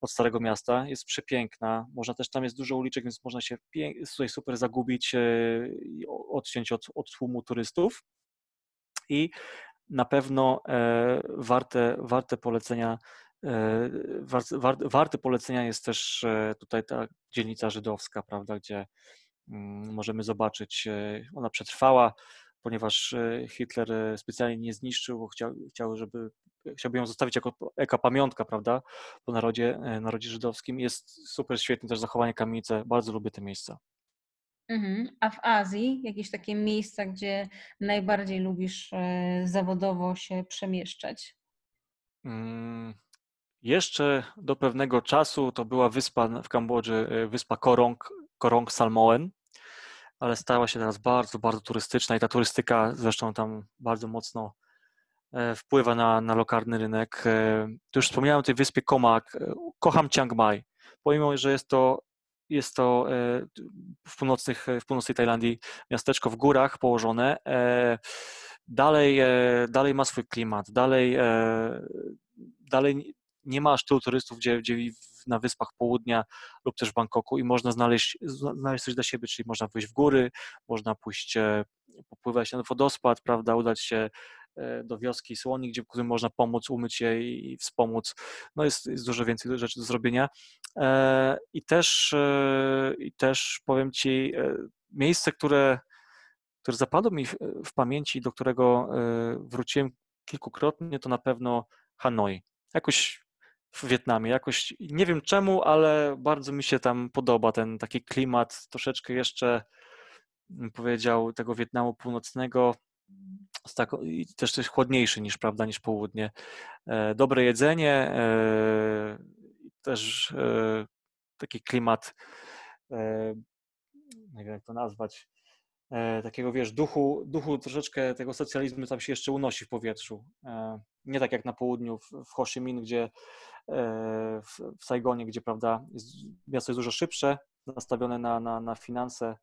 S2: od Starego Miasta. Jest przepiękna. Można też, tam jest dużo uliczek, więc można się tutaj super zagubić i odciąć od, od tłumu turystów. I na pewno warte, warte polecenia warte polecenia jest też tutaj ta dzielnica żydowska, prawda, gdzie mm, możemy zobaczyć, ona przetrwała, ponieważ e, Hitler e, specjalnie nie zniszczył, bo chciał, chciał żeby, chciałby ją zostawić jako, jako pamiątka, prawda, po narodzie, e, narodzie żydowskim. Jest super świetne też zachowanie kamienice, bardzo lubię te miejsca.
S1: Mhm. A w Azji jakieś takie miejsca, gdzie najbardziej lubisz zawodowo się przemieszczać?
S2: Hmm. Jeszcze do pewnego czasu to była wyspa w Kambodży, wyspa Korong, Korong Salmoen ale stała się teraz bardzo, bardzo turystyczna i ta turystyka zresztą tam bardzo mocno e, wpływa na, na lokalny rynek. E, tu już wspomniałem o tej wyspie Komak. E, kocham Chiang Mai, pomimo, że jest to, jest to w, północnych, w północnej Tajlandii miasteczko w górach położone. Dalej, dalej ma swój klimat, dalej, dalej nie ma aż tylu turystów, gdzie, gdzie na Wyspach Południa lub też w Bangkoku i można znaleźć, znaleźć coś dla siebie, czyli można pójść w góry, można pójść, e, popływać na wodospad, prawda, udać się e, do wioski Słoni, gdzie którym można pomóc, umyć je i wspomóc. No jest, jest dużo więcej rzeczy do zrobienia. E, I też, i też powiem Ci, miejsce, które, które zapadło mi w, w pamięci, do którego wróciłem kilkukrotnie, to na pewno Hanoi. Jakoś w Wietnamie. Jakoś nie wiem czemu, ale bardzo mi się tam podoba ten taki klimat, troszeczkę jeszcze bym powiedział tego Wietnamu północnego, i też coś chłodniejszy niż, prawda, niż południe. E, dobre jedzenie, e, też e, taki klimat, nie wiem jak to nazwać, takiego, wiesz, duchu, duchu troszeczkę tego socjalizmu tam się jeszcze unosi w powietrzu. Nie tak jak na południu w, w Ho Chi Minh, gdzie w, w Saigonie, gdzie, prawda, jest, miasto jest dużo szybsze, nastawione na, na, na finanse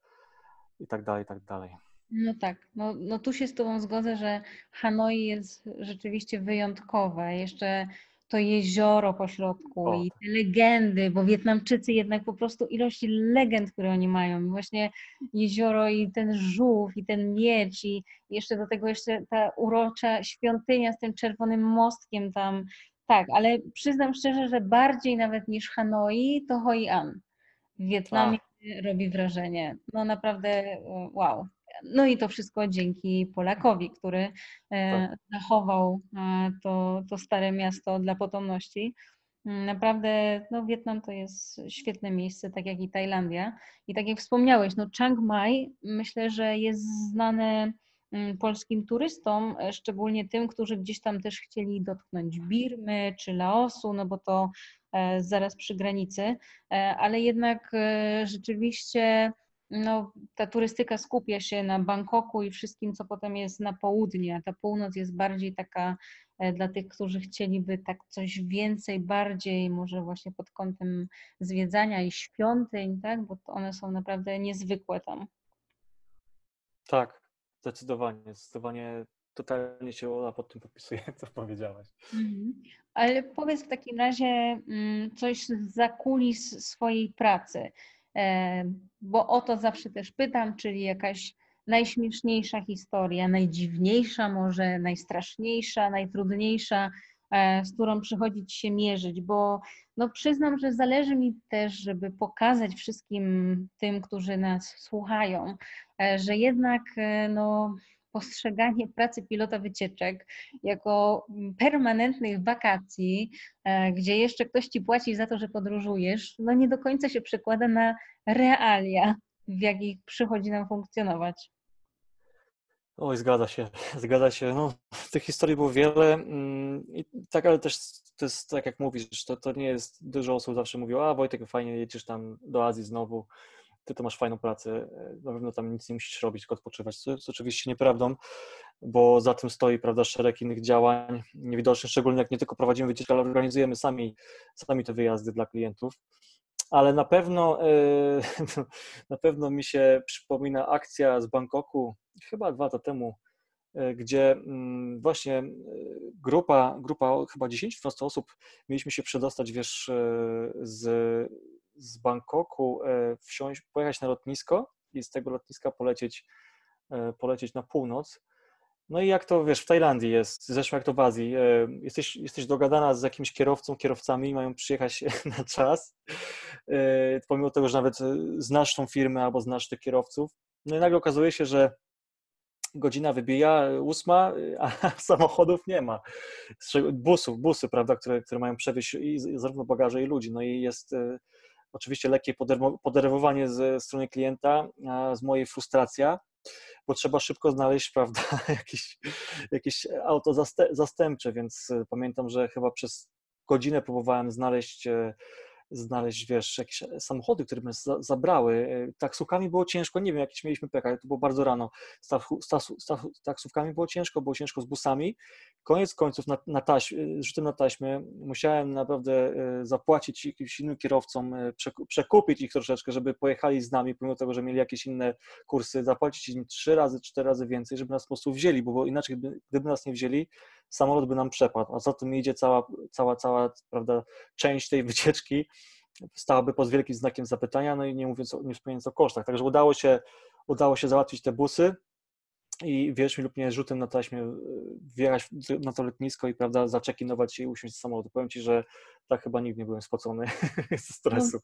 S2: i tak dalej, i tak dalej.
S1: No tak, no, no tu się z Tobą zgodzę, że Hanoi jest rzeczywiście wyjątkowe. Jeszcze to jezioro po środku o. i te legendy, bo Wietnamczycy jednak po prostu ilość legend, które oni mają, właśnie jezioro i ten żółw i ten miecz i jeszcze do tego jeszcze ta urocza świątynia z tym czerwonym mostkiem tam, tak, ale przyznam szczerze, że bardziej nawet niż Hanoi to Hoi An w Wietnamie tak. robi wrażenie. No naprawdę wow. No i to wszystko dzięki Polakowi, który e, tak. zachował e, to, to stare miasto dla potomności. Mm, naprawdę no, Wietnam to jest świetne miejsce, tak jak i Tajlandia. I tak jak wspomniałeś, no Chiang Mai myślę, że jest znane mm, polskim turystom, e, szczególnie tym, którzy gdzieś tam też chcieli dotknąć Birmy czy Laosu, no bo to zaraz przy granicy, ale jednak rzeczywiście no, ta turystyka skupia się na Bangkoku i wszystkim, co potem jest na południe, a ta północ jest bardziej taka e, dla tych, którzy chcieliby tak coś więcej, bardziej może właśnie pod kątem zwiedzania i świątyń, tak, bo one są naprawdę niezwykłe tam.
S2: Tak, zdecydowanie, zdecydowanie totalnie się Ola pod tym podpisuje, co powiedziałaś. Mhm.
S1: Ale powiedz w takim razie mm, coś z zakulis swojej pracy bo o to zawsze też pytam, czyli jakaś najśmieszniejsza historia, najdziwniejsza, może najstraszniejsza, najtrudniejsza, e, z którą przychodzić się mierzyć, bo no przyznam, że zależy mi też, żeby pokazać wszystkim tym, którzy nas słuchają, e, że jednak e, no, postrzeganie pracy pilota wycieczek jako permanentnych wakacji, e, gdzie jeszcze ktoś ci płaci za to, że podróżujesz, no nie do końca się przekłada na realia, w jakich przychodzi nam funkcjonować.
S2: Oj, zgadza się, zgadza się. No, tych historii było wiele. Mm, I tak, ale też to jest tak, jak mówisz, to, to nie jest dużo osób zawsze mówiło, a Wojtek, fajnie jedziesz tam do Azji znowu ty to masz fajną pracę, e, na pewno tam nic nie musisz robić, tylko odpoczywać, co jest oczywiście nieprawdą, bo za tym stoi, prawda, szereg innych działań niewidocznych, szczególnie jak nie tylko prowadzimy wycieczki, ale organizujemy sami, sami te wyjazdy dla klientów. Ale na pewno, e, na pewno mi się przypomina akcja z Bangkoku, chyba dwa lata temu, gdzie mm, właśnie grupa, grupa chyba 10-12 osób mieliśmy się przedostać, wiesz, z, z Bangkoku, wsiąść, pojechać na lotnisko i z tego lotniska polecieć, polecieć na północ. No i jak to, wiesz, w Tajlandii jest, zresztą jak to w Azji, e, jesteś, jesteś dogadana z jakimś kierowcą, kierowcami, mają przyjechać na czas, e, pomimo tego, że nawet e, znasz tą firmę albo znasz tych kierowców. No i nagle okazuje się, że godzina wybija, ósma, a samochodów nie ma. Busów, busy, prawda, które, które mają przewieźć i zarówno bagaże i ludzi. No i jest oczywiście lekkie podenerwowanie ze strony klienta, z mojej frustracja, bo trzeba szybko znaleźć, prawda, jakieś, jakieś auto zastępcze, więc pamiętam, że chyba przez godzinę próbowałem znaleźć e, znaleźć, wiesz, jakieś samochody, które by zabrały. E, taksówkami było ciężko, nie wiem, jakieś mieliśmy peka, to było bardzo rano. Taksówkami było ciężko, było ciężko z busami. Koniec końców na, na taśm, e, rzutem na taśmę musiałem naprawdę e, zapłacić jakimś innym kierowcom, przekupić ich troszeczkę, żeby pojechali z nami, pomimo tego, że mieli jakieś inne kursy, zapłacić im trzy razy, cztery razy więcej, żeby nas po prostu wzięli, bo inaczej, gdyby nas nie wzięli, samolot by nam przepadł, a za tym idzie cała, cała, cała prawda, część tej wycieczki stałaby pod wielkim znakiem zapytania, no i nie mówiąc, nie wspominając o kosztach. Także udało się, udało się załatwić te busy i wierz mi lub nie, rzutem na taśmie e, wjechać na to lotnisko i prawda, zaczekinować i usiąść z samolotu. Powiem Ci, że tak chyba nigdy nie byłem spocony ze stresu.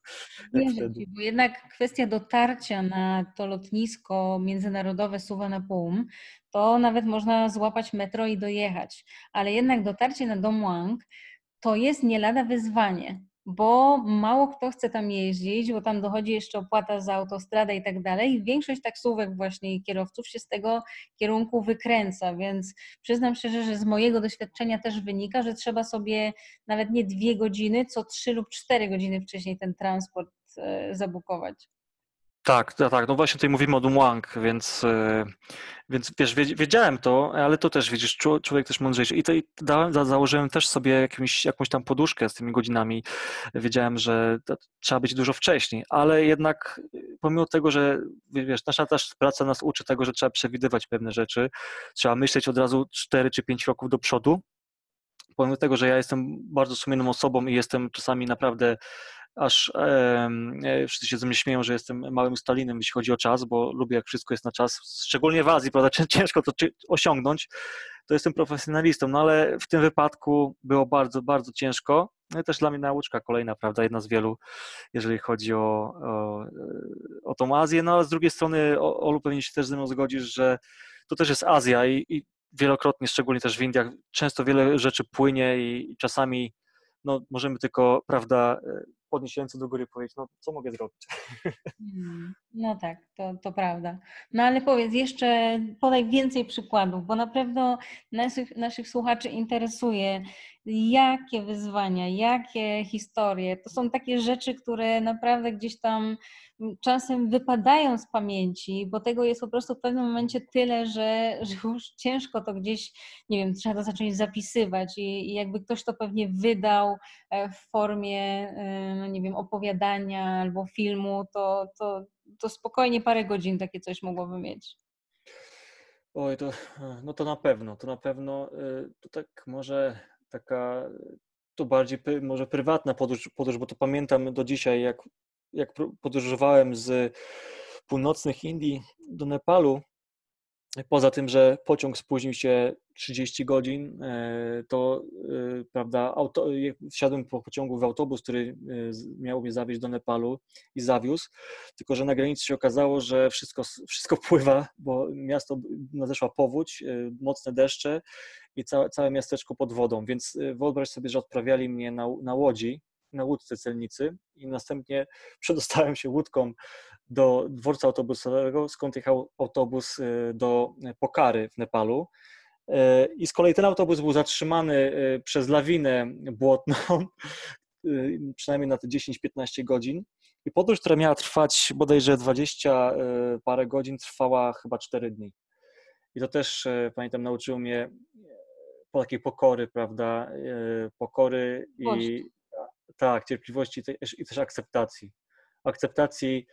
S1: No, Ci, bo jednak kwestia dotarcia na to lotnisko międzynarodowe Suwa na Pum, to nawet można złapać metro i dojechać, ale jednak dotarcie na Dom Wang to jest nie lada wyzwanie bo mało kto chce tam jeździć, bo tam dochodzi jeszcze opłata za autostradę i tak dalej. Większość taksówek właśnie kierowców się z tego kierunku wykręca, więc przyznam szczerze, że z mojego doświadczenia też wynika, że trzeba sobie nawet nie dwie godziny, co trzy lub cztery godziny wcześniej ten transport e, zabukować.
S2: Tak, tak, tak. No właśnie tutaj mówimy o Dumwang, więc, e, więc wiesz, wiedziałem to, ale to też widzisz, człowiek też mądrzejszy. I dałem, założyłem też sobie jakimś, jakąś tam poduszkę z tymi godzinami. Wiedziałem, że trzeba być dużo wcześniej, ale jednak pomimo tego, że wiesz, nasza też praca nas uczy tego, że trzeba przewidywać pewne rzeczy, trzeba myśleć od razu 4 czy 5 roków do przodu. Pomimo tego, że ja jestem bardzo sumienną osobą i jestem czasami naprawdę aż e, wszyscy się ze mnie śmieją, że jestem małym Stalinem, jeśli chodzi o czas, bo lubię jak wszystko jest na czas, szczególnie w Azji, prawda, ciężko to osiągnąć, to jestem profesjonalistą, no ale w tym wypadku było bardzo, bardzo ciężko, no i też dla mnie nauczka kolejna, prawda, jedna z wielu, jeżeli chodzi o, o, o tą Azję, no a z drugiej strony Olu pewnie się też ze mną zgodzisz, że to też jest Azja i, i wielokrotnie, szczególnie też w Indiach, często wiele rzeczy płynie i, i czasami no, możemy tylko, prawda, podnieść ręce do góry powiedzieć, no co mogę zrobić?
S1: Hmm, no tak, to, to prawda. No ale powiedz jeszcze, podaj więcej przykładów, bo na pewno naszych, naszych słuchaczy interesuje, jakie wyzwania, jakie historie. To są takie rzeczy, które naprawdę gdzieś tam czasem wypadają z pamięci, bo tego jest po prostu w pewnym momencie tyle, że, że już ciężko to gdzieś, nie wiem, trzeba to zacząć zapisywać i, i jakby ktoś to pewnie wydał e, w formie, e, no nie wiem, opowiadania albo filmu, to, to, to spokojnie parę godzin takie coś mogłoby mieć.
S2: Oj, to, no to na pewno, to na pewno, e, to tak może taka, to bardziej może prywatna podróż, podróż, bo to pamiętam do dzisiaj, jak jak podróżowałem z północnych Indii do Nepalu, poza tym, że pociąg spóźnił się 30 godzin, e, to e, prawda, auto, wsiadłem po pociągu w autobus, który e, miał mnie zawieźć do Nepalu i zawiózł, tylko że na granicy się okazało, że wszystko, wszystko pływa, bo miasto nadeszła powódź, mocne deszcze i całe, całe miasteczko pod wodą, więc wyobraź sobie, że odprawiali mnie na, na łodzi, na łódce celnicy i następnie przedostałem się łódką do dworca autobusowego, skąd jechał autobus y, do Pokary w Nepalu. Y, I z kolei ten autobus był zatrzymany y, przez lawinę błotną, przynajmniej na te 10-15 godzin. I podróż, która miała trwać bodajże 20 parę godzin, trwała chyba 4 dni. I to też, pamiętam, nauczyło mnie takiej pokory, prawda? Pokory i, tak, cierpliwości i też akceptacji. Akceptacji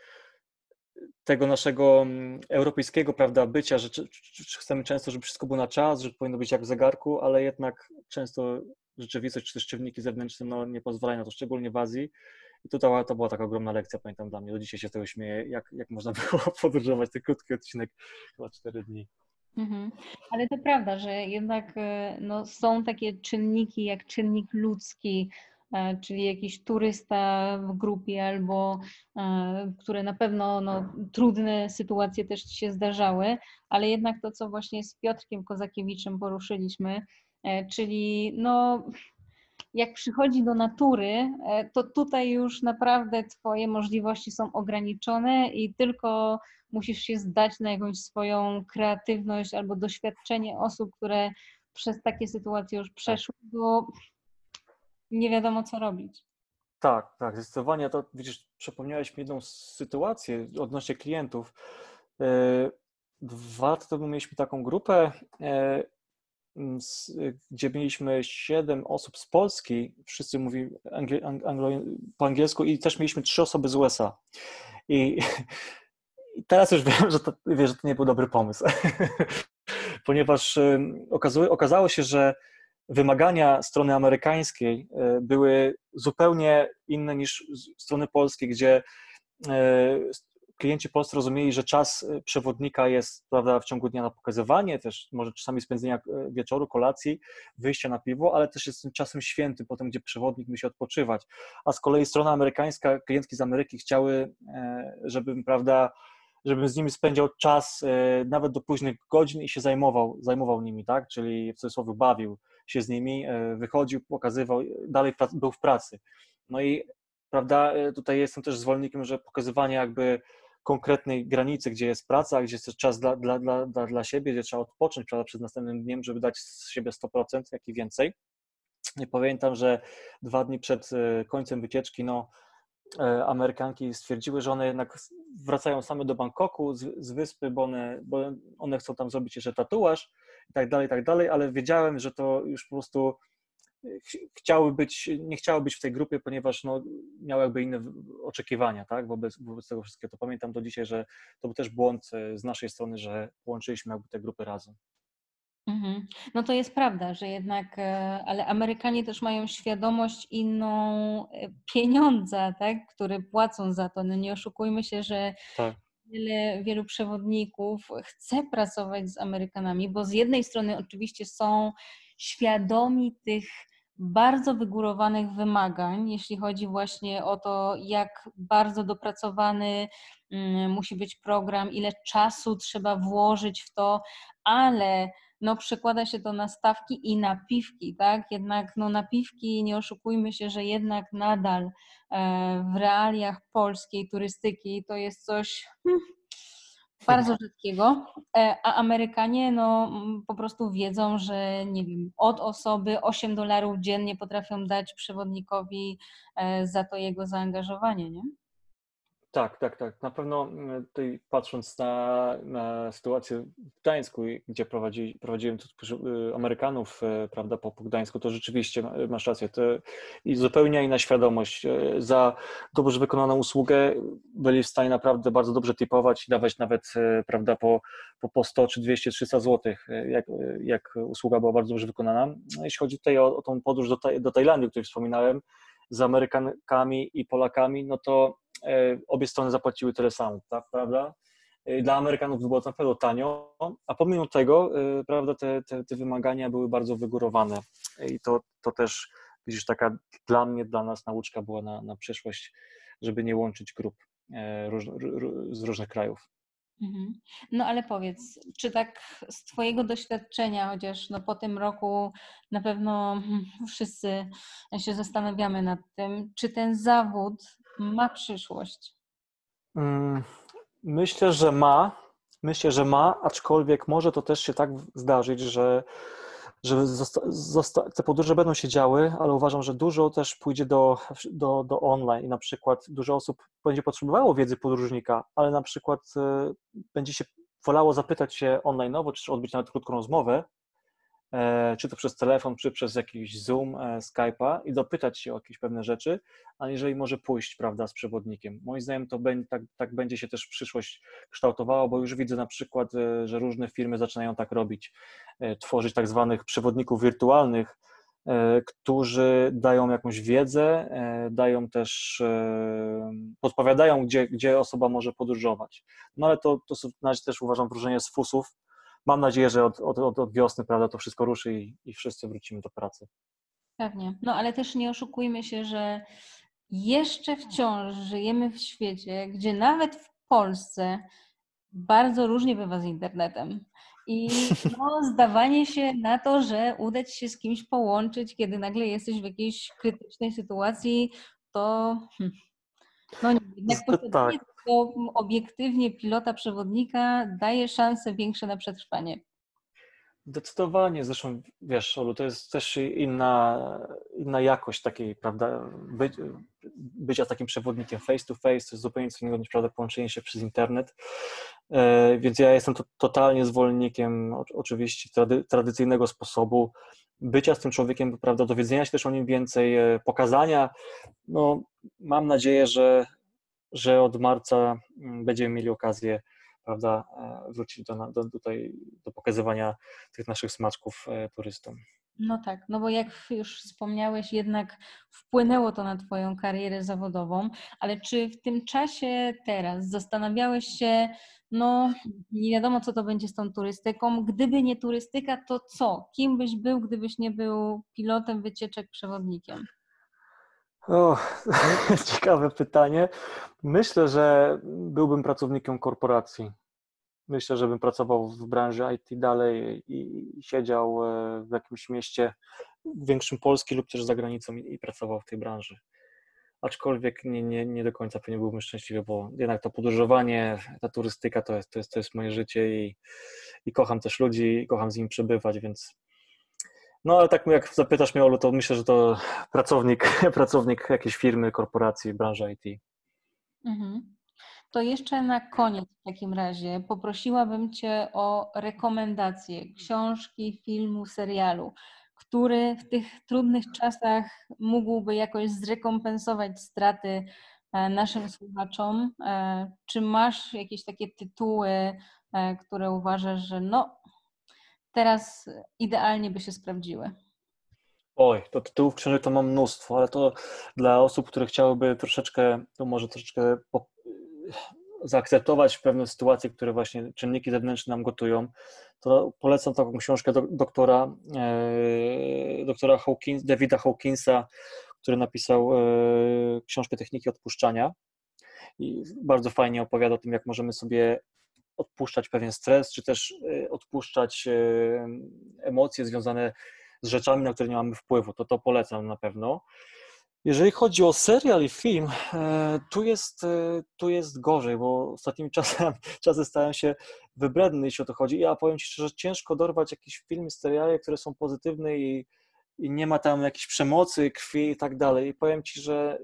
S2: tego naszego mm, europejskiego prawda, bycia, że chcemy często, żeby wszystko było na czas, że powinno być jak w zegarku, ale jednak często rzeczywistość czy też czynniki zewnętrzne no, nie pozwalają na to, szczególnie w Azji. I to, to, to była taka ogromna lekcja, pamiętam dla mnie. Do dzisiaj się z tego śmieję, jak, jak można było podróżować ten krótki odcinek, chyba 4 dni.
S1: Mhm. Ale to prawda, że jednak e, no, są takie czynniki jak czynnik ludzki, czyli jakiś turysta w grupie albo e, które na pewno no, trudne sytuacje też się zdarzały, ale jednak to, co właśnie z Piotrkiem Kozakiewiczem poruszyliśmy, czyli no jak przychodzi do natury, to tutaj już naprawdę Twoje możliwości są ograniczone i tylko musisz się zdać na jakąś swoją kreatywność albo doświadczenie osób, które przez takie sytuacje już tak. przeszły, bo nie wiadomo, co robić.
S2: Tak, tak, zdecydowanie. To widzisz, przypomniałeś mi jedną sytuację odnośnie klientów. Dwa lata temu mieliśmy taką grupę, e, gdzie mieliśmy siedem osób z Polski, wszyscy mówili po angielsku i też mieliśmy trzy osoby z USA. I I teraz już wiem, że to, wie, że to nie był dobry pomysł, ponieważ okazało się, że wymagania strony amerykańskiej e, były zupełnie inne niż strony polskiej, gdzie e, klienci polscy rozumieli, że czas e, przewodnika jest prawda, w ciągu dnia na pokazywanie, też może czasami spędzenia wieczoru, kolacji, wyjścia na piwo, ale też jest czasem świętym, potem gdzie przewodnik musi odpoczywać. A z kolei strona amerykańska, klientki z Ameryki chciały, żebym prawda, żebym z nimi spędzał czas nawet do późnych godzin i się zajmował, zajmował nimi, tak? Czyli w cudzysłowie bawił się z nimi, e, wychodził, pokazywał, dalej był w pracy. No i prawda, e, tutaj jestem też zwolennikiem, że pokazywanie jakby konkretnej granicy, gdzie jest praca, gdzie jest czas dla, dla, dla, dla siebie, gdzie trzeba odpocząć prawda, przed następnym dniem, żeby dać z siebie 100%, jak i więcej. I pamiętam, że dwa dni przed końcem wycieczki, no E, Amerykanki stwierdziły, że one jednak wracają same do Bangkoku z, z, wyspy, bo one, bo one chcą tam zrobić jeszcze tatuaż i tak dalej, i tak dalej, ale wiedziałem, że to już po prostu chciały być, nie chciały być w tej grupie, ponieważ no, miały jakby inne oczekiwania tak, wobec, wobec tego wszystkiego. To pamiętam do dzisiaj, że to był też błąd e, z naszej strony, że połączyliśmy jakby te grupy razem.
S1: Mhm. No to jest prawda, że jednak, e, ale Amerykanie też mają świadomość inną e, pieniądza, tak, które płacą za to. No nie oszukujmy się, że tak. Wiele, wielu przewodników chce pracować z Amerykanami, bo z jednej strony oczywiście są świadomi tych bardzo wygórowanych wymagań, jeśli chodzi właśnie o to, jak bardzo dopracowany mm, musi być program, ile czasu trzeba włożyć w to, ale no przekłada się to na stawki i napiwki, tak? Jednak no napiwki, nie oszukujmy się, że jednak nadal e, w realiach polskiej turystyki to jest coś hmm, bardzo rzadkiego, e, a Amerykanie no po prostu wiedzą, że nie wiem, od osoby 8 dolarów dziennie potrafią dać przewodnikowi e, za to jego zaangażowanie, nie?
S2: Tak, tak, tak. Na pewno mm, tutaj patrząc na, na sytuację w Gdańsku, gdzie prowadzi, prowadziłem tu y, Amerykanów, y, prawda, po, Gdańsku, to rzeczywiście masz rację. To I zupełnie inna świadomość. Y, za dobrze wykonaną usługę byli w stanie naprawdę bardzo dobrze typować i dawać nawet, prawda, po, po, po 100 czy 200, 300 zł, jak, jak usługa była bardzo dobrze wykonana. No, jeśli chodzi tutaj o, o tą podróż do, do Tajlandii, o której wspominałem, z Amerykankami i Polakami, no to obie strony zapłaciły tyle samo, tak, prawda? E, dla Amerykanów było to na pewno tanio, a pomimo tego, e, prawda, te, te, te wymagania były bardzo wygórowane i to, to też, widzisz, taka dla mnie, dla nas nauczka była na, na przyszłość, żeby nie łączyć grup róż, z różnych krajów.
S1: Mhm. No ale powiedz, czy tak z Twojego doświadczenia, chociaż no po tym roku na pewno wszyscy się zastanawiamy nad tym, czy ten zawód ma przyszłość?
S2: Mm, myślę, że ma. Myślę, że ma, aczkolwiek może to też się tak zdarzyć, że, że te podróże będą się działy, ale uważam, że dużo też pójdzie do, do, do online i na przykład dużo osób będzie potrzebowało wiedzy podróżnika, ale na przykład y, będzie się wolało zapytać się online, czy odbyć nawet krótką rozmowę, czy to przez telefon, czy przez jakiś Zoom, e, Skype'a i dopytać się o jakieś pewne rzeczy, aniżeli może pójść, prawda, z przewodnikiem. Moim zdaniem to będzie, tak, tak będzie się też przyszłość kształtowała, bo już widzę na przykład, że różne firmy zaczynają tak robić, tworzyć tak zwanych przewodników wirtualnych, E, którzy dają jakąś wiedzę, e, dają też, e, podpowiadają, gdzie, gdzie osoba może podróżować. No ale to, to też uważam wróżenie z fusów. Mam nadzieję, że od, od, od wiosny prawda, to wszystko ruszy i, i wszyscy wrócimy do pracy.
S1: Pewnie. No ale też nie oszukujmy się, że jeszcze wciąż żyjemy w świecie, gdzie nawet w Polsce bardzo różnie bywa z internetem. I no, zdawanie się na to, że uda ci się z kimś połączyć, kiedy nagle jesteś w jakiejś krytycznej sytuacji, to hmm, no jednak tak. To obiektywnie pilota przewodnika daje szanse większe na przetrwanie.
S2: Zdecydowanie, zresztą wiesz, Olu, to jest też inna, inna jakość takiej, prawda, by, bycia takim przewodnikiem face to face, to jest zupełnie co innego niż, prawda, połączenie się przez internet, e, więc ja jestem to, totalnie zwolennikiem oczywiście trady, tradycyjnego sposobu bycia z tym człowiekiem, prawda, dowiedzenia się też o nim więcej, e, pokazania, no mam nadzieję, że, że od marca mm, będziemy mieli okazję prawda, e, wrócić do, do, tutaj, do pokazywania tych naszych smaczków e, turystom.
S1: No tak, no bo jak już wspomniałeś, jednak wpłynęło to na Twoją karierę zawodową, ale czy w tym czasie teraz zastanawiałeś się, no nie wiadomo co to będzie z tą turystyką, gdyby nie turystyka, to co? Kim byś był, gdybyś nie był pilotem wycieczek, przewodnikiem?
S2: O, ciekawe pytanie. Myślę, że byłbym pracownikiem korporacji. Myślę, że bym pracował w branży IT dalej i siedział e, w jakimś mieście większym Polski lub też za granicą i pracował w tej branży. Aczkolwiek nie, nie, nie do końca pewnie byłbym szczęśliwy, bo jednak to podróżowanie, ta turystyka to jest, to jest, to jest moje życie i, i kocham też ludzi, kocham z nimi przebywać, więc no ale tak jak zapytasz mnie, Olu, to myślę, że to pracownik, pracownik jakiejś firmy, korporacji, branży IT.
S1: Mhm. To jeszcze na koniec w takim razie poprosiłabym Cię o rekomendacje książki, filmu, serialu, który w tych trudnych czasach mógłby jakoś zrekompensować straty e, naszym słuchaczom. E, czy masz jakieś takie tytuły, e, które uważasz, że no, teraz idealnie by się sprawdziły?
S2: Oj, to tytułów książek to mam mnóstwo, ale to dla osób, które chciałyby troszeczkę, to może troszeczkę po, zaakceptować pewne sytuacje, które właśnie czynniki zewnętrzne nam gotują, to polecam taką książkę do, doktora, e, doktora Hawkins, Davida Hawkinsa, który napisał e, książkę Techniki Odpuszczania i bardzo fajnie opowiada o tym, jak możemy sobie odpuszczać pewien stres, czy też e, odpuszczać e, emocje związane z rzeczami, na które nie mamy wpływu. To to polecam na pewno. Jeżeli chodzi o serial i film, e, tu jest, tu jest gorzej, bo ostatnimi czasem, czasy stają się wybredne, jeśli o to chodzi. Ja powiem Ci szczerze, ciężko dorwać jakieś filmy, seriale, które są pozytywne i, i nie ma tam jakiejś przemocy, krwi i tak dalej. I powiem Ci, że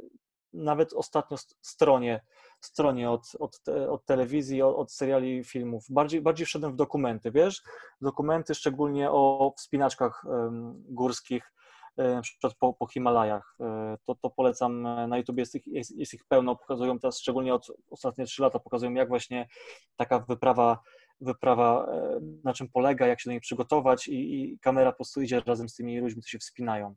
S2: nawet ostatnio stronie stronie od, od, od telewizji, od, od seriali, filmów. Bardziej, bardziej wszedłem w dokumenty, wiesz? Dokumenty szczególnie o wspinaczkach górskich, e, na przykład po, po Himalajach. E, to, to polecam na YouTube, jest ich, jest, jest ich pełno, pokazują teraz, szczególnie od ostatnie trzy lata, pokazują jak właśnie taka wyprawa wyprawa, e, na czym polega, jak się do niej przygotować i, i kamera po prostu idzie razem z tymi ludźmi, którzy się wspinają.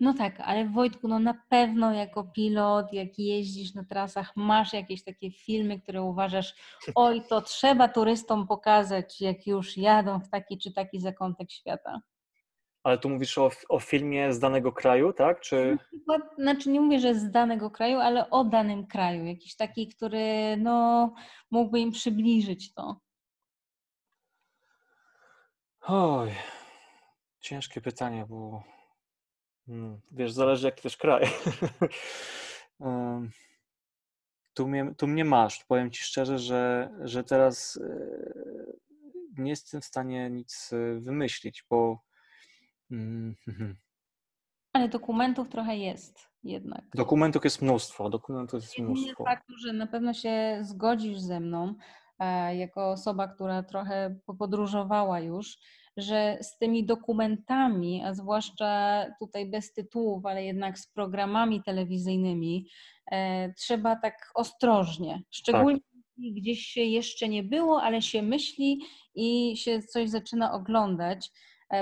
S1: No tak, ale Wojtku, no na pewno jako pilot, jak jeździsz na trasach, masz jakieś takie filmy, które uważasz, oj, to trzeba turystom pokazać, jak już jadą w taki czy taki zakątek świata.
S2: Ale tu mówisz o, o filmie z danego kraju, tak? Czy...
S1: Znaczy nie mówię, że z danego kraju, ale o danym kraju. Jakiś taki, który no, mógłby im przybliżyć to.
S2: Oj, ciężkie pytanie, bo wiesz, zależy jaki też kraj. tu, mnie, tu mnie masz. Powiem Ci szczerze, że, że teraz e, nie jestem w stanie nic e, wymyślić, bo.
S1: Mm, Ale dokumentów trochę jest jednak.
S2: Dokumentów jest mnóstwo. Dokumentów jest mnóstwo.
S1: faktu, że na pewno się zgodzisz ze mną, e, jako osoba, która trochę podróżowała już, że z tymi dokumentami, a zwłaszcza tutaj bez tytułów, ale jednak z programami telewizyjnymi, e, trzeba tak ostrożnie, szczególnie tak. gdzieś się jeszcze nie było, ale się myśli i się coś zaczyna oglądać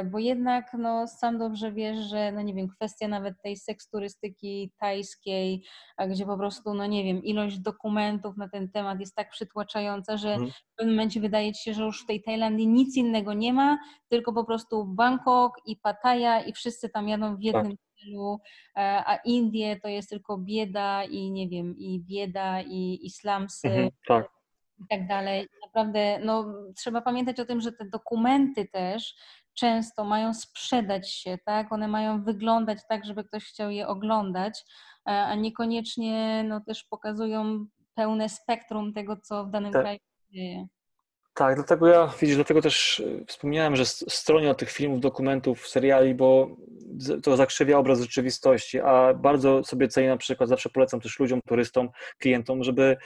S1: bo jednak no, sam dobrze wiesz, że no nie wiem, kwestia nawet tej seksturystyki tajskiej, gdzie po prostu, no nie wiem, ilość dokumentów na ten temat jest tak przytłaczająca, że hmm. w pewnym momencie wydaje ci się, że już w tej Tajlandii nic innego nie ma, tylko po prostu Bangkok i Pattaya i wszyscy tam jadą w jednym tak. celu, e, a Indie to jest tylko bieda i nie wiem, i bieda i islamsy. Mhm, tak i tak dalej. Naprawdę no, trzeba pamiętać o tym, że te dokumenty też często mają sprzedać się, tak? One mają wyglądać tak, żeby ktoś chciał je oglądać, e, a niekoniecznie no, też pokazują pełne spektrum tego, co w danym tak. kraju się dzieje.
S2: Tak, dlatego ja, widzisz, dlatego też e, wspomniałem, że stronię od tych filmów, dokumentów, seriali, bo to zakrzywia obraz rzeczywistości, a bardzo sobie cenię na przykład, zawsze polecam też ludziom, turystom, klientom, żeby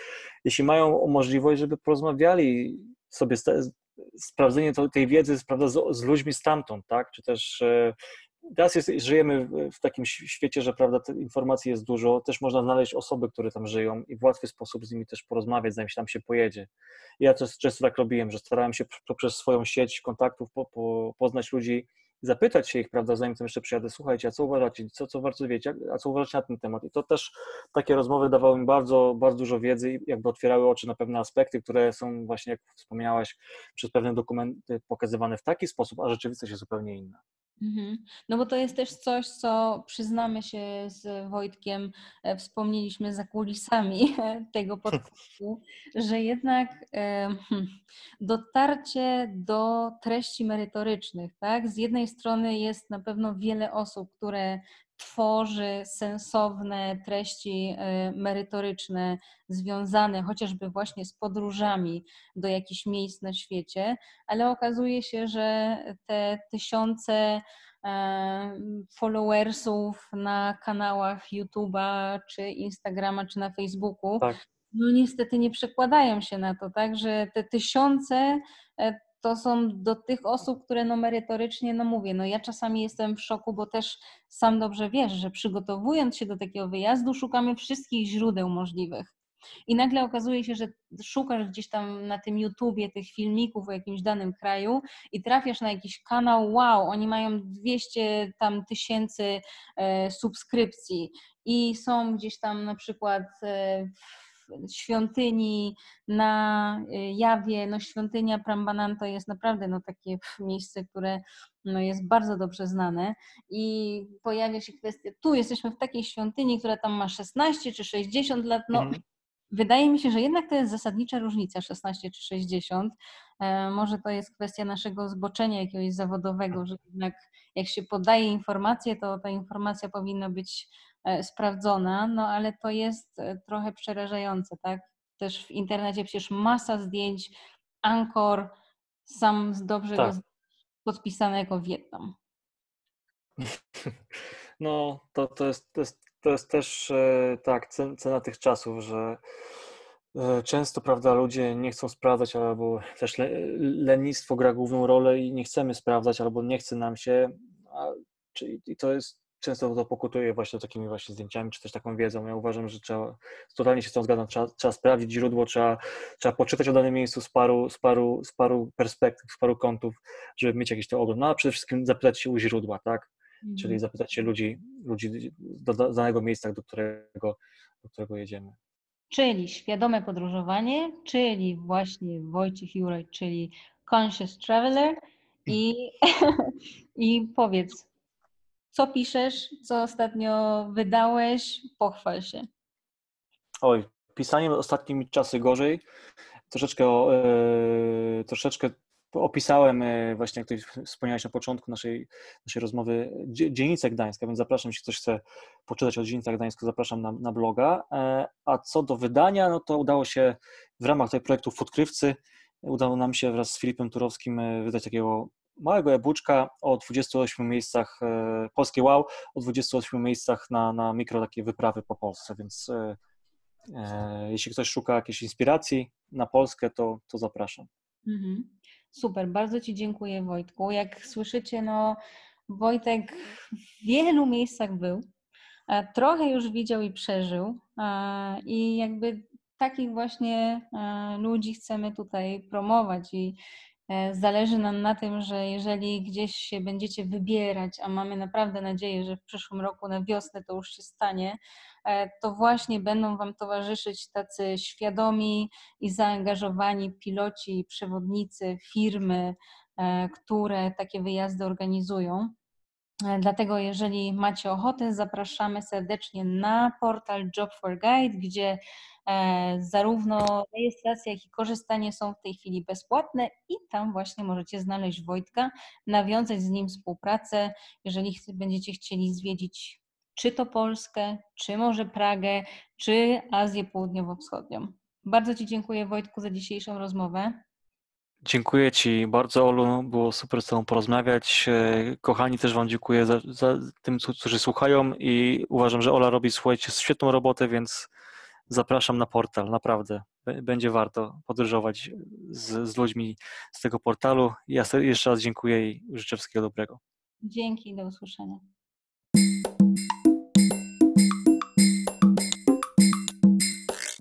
S2: jeśli mają możliwość, żeby porozmawiali sobie sprawdzenie tej wiedzy prawda, z, z ludźmi stamtąd, tak? Czy też e, teraz jest, żyjemy w takim świecie, że prawda, informacji jest dużo, też można znaleźć osoby, które tam żyją i w łatwy sposób z nimi też porozmawiać, zanim się tam się pojedzie. Ja też często tak robiłem, że starałem się poprzez swoją sieć kontaktów po, po, poznać ludzi, zapytać się ich, prawda, zanim tam jeszcze przyjadę, słuchajcie, a co uważacie, co, co warto wiedzieć, a co uważacie na ten temat. I to też takie rozmowy dawały mi bardzo, bardzo dużo wiedzy i jakby otwierały oczy na pewne aspekty, które są właśnie, jak wspomniałaś, przez pewne dokumenty pokazywane w taki sposób, a rzeczywistość jest zupełnie inna.
S1: Mhm. No bo to jest też coś, co przyznamy się z Wojtkiem, e, wspomnieliśmy za kulisami tego podcastu, że jednak e, hmm, dotarcie do treści merytorycznych, tak? Z jednej strony jest na pewno wiele osób, które tworzy sensowne treści e, merytoryczne związane chociażby właśnie z podróżami do jakichś miejsc na świecie, ale okazuje się, że te tysiące e, followersów na kanałach YouTube'a, czy Instagrama, czy na Facebooku, tak. no niestety nie przekładają się na to, tak, że te tysiące e, to są do tych osób, które no merytorycznie, no mówię, no ja czasami jestem w szoku, bo też sam dobrze wiesz, że przygotowując się do takiego wyjazdu, szukamy wszystkich źródeł możliwych. I nagle okazuje się, że szukasz gdzieś tam na tym YouTubie tych filmików o jakimś danym kraju i trafiasz na jakiś kanał, wow, oni mają 200 tam tysięcy e, subskrypcji i są gdzieś tam na przykład e, świątyni na y, Jawie, no świątynia Prambanan to jest naprawdę no, takie miejsce, które no, jest bardzo dobrze znane i pojawia się kwestia, tu jesteśmy w takiej świątyni, która tam ma 16 czy 60 lat, no mhm. Wydaje mi się, że jednak to jest zasadnicza różnica 16 czy 60. E, może to jest kwestia naszego zboczenia jakiegoś zawodowego, że jednak jak się podaje informację, to ta informacja powinna być sprawdzona, no ale to jest e, trochę przerażające, tak? Też w internecie przecież masa zdjęć, Angkor, sam dobrze tak. podpisane jako Wietnam.
S2: No, to, to, jest, to, jest, to jest też e, tak, cena tych czasów, że często, prawda, ludzie nie chcą sprawdzać, albo też lenistwo gra główną rolę i nie chcemy sprawdzać, albo nie chce nam się, a, czyli to jest często to pokutuje właśnie takimi właśnie zdjęciami, czy też taką wiedzą. Ja uważam, że trzeba, totalnie się z tą zgadzam, trzeba, trzeba sprawdzić źródło, trzeba, trzeba poczytać o danym miejscu z paru, z, paru, z paru perspektyw, z paru kątów, żeby mieć jakiś to ogląd. No a przede wszystkim zapytać się u źródła, tak? Mhm. Czyli zapytać się ludzi, ludzi do danego miejsca, do którego, do którego jedziemy.
S1: Czyli świadome podróżowanie, czyli właśnie Wojciech Juraj, czyli Conscious Traveler i, i powiedz, co piszesz, co ostatnio wydałeś? Pochwal się.
S2: Oj, pisaniem ostatnimi czasy gorzej. Troszeczkę, e, troszeczkę opisałem e, właśnie, jak tutaj wspomniałeś na początku naszej, naszej rozmowy, dzielnicę Gdańska, więc zapraszam, jeśli ktoś chce poczytać o dzielnicach Gdańsku, zapraszam na, na bloga. E, a co do wydania, no to udało się w ramach tego projektu Odkrywcy, udało nam się wraz z Filipem Turowskim wydać takiego małego e-booczka o 28 miejscach, e, polskie wow, o 28 miejscach na, na mikro takie wyprawy po Polsce, więc e, e, jeśli ktoś szuka jakiejś inspiracji na Polskę, to, to zapraszam. Mhm.
S1: Super, bardzo Ci dziękuję Wojtku. Jak słyszycie, no Wojtek w wielu miejscach był, e, trochę już widział i przeżył i jakby takich właśnie ludzi chcemy tutaj promować i zależy nam na tym, że jeżeli gdzieś się będziecie wybierać, a mamy naprawdę nadzieję, że w przyszłym roku na wiosnę to już się stanie, to właśnie będą Wam towarzyszyć tacy świadomi i zaangażowani piloci, przewodnicy, firmy, które takie wyjazdy organizują. Dlatego, jeżeli macie ochotę, zapraszamy serdecznie na portal Job for Guide, gdzie e, zarówno rejestracja, jak i korzystanie są w tej chwili bezpłatne i tam właśnie możecie znaleźć Wojtka, nawiązać z nim współpracę, jeżeli będziecie chcieli zwiedzić czy to Polskę, czy może Pragę, czy Azję Południowo-Wschodnią. Bardzo Ci dziękuję Wojtku za dzisiejszą rozmowę.
S2: Dziękuję Ci bardzo, Olu. Było super z Tobą porozmawiać. E, kochani, też Wam dziękuję za, za tym, którzy słuchają i uważam, że Ola robi, słuchajcie, świetną robotę, więc zapraszam na portal, naprawdę. Będzie warto podróżować z, z ludźmi z tego portalu. Ja jeszcze raz dziękuję i życzę wszystkiego dobrego.
S1: Dzięki, do usłyszenia.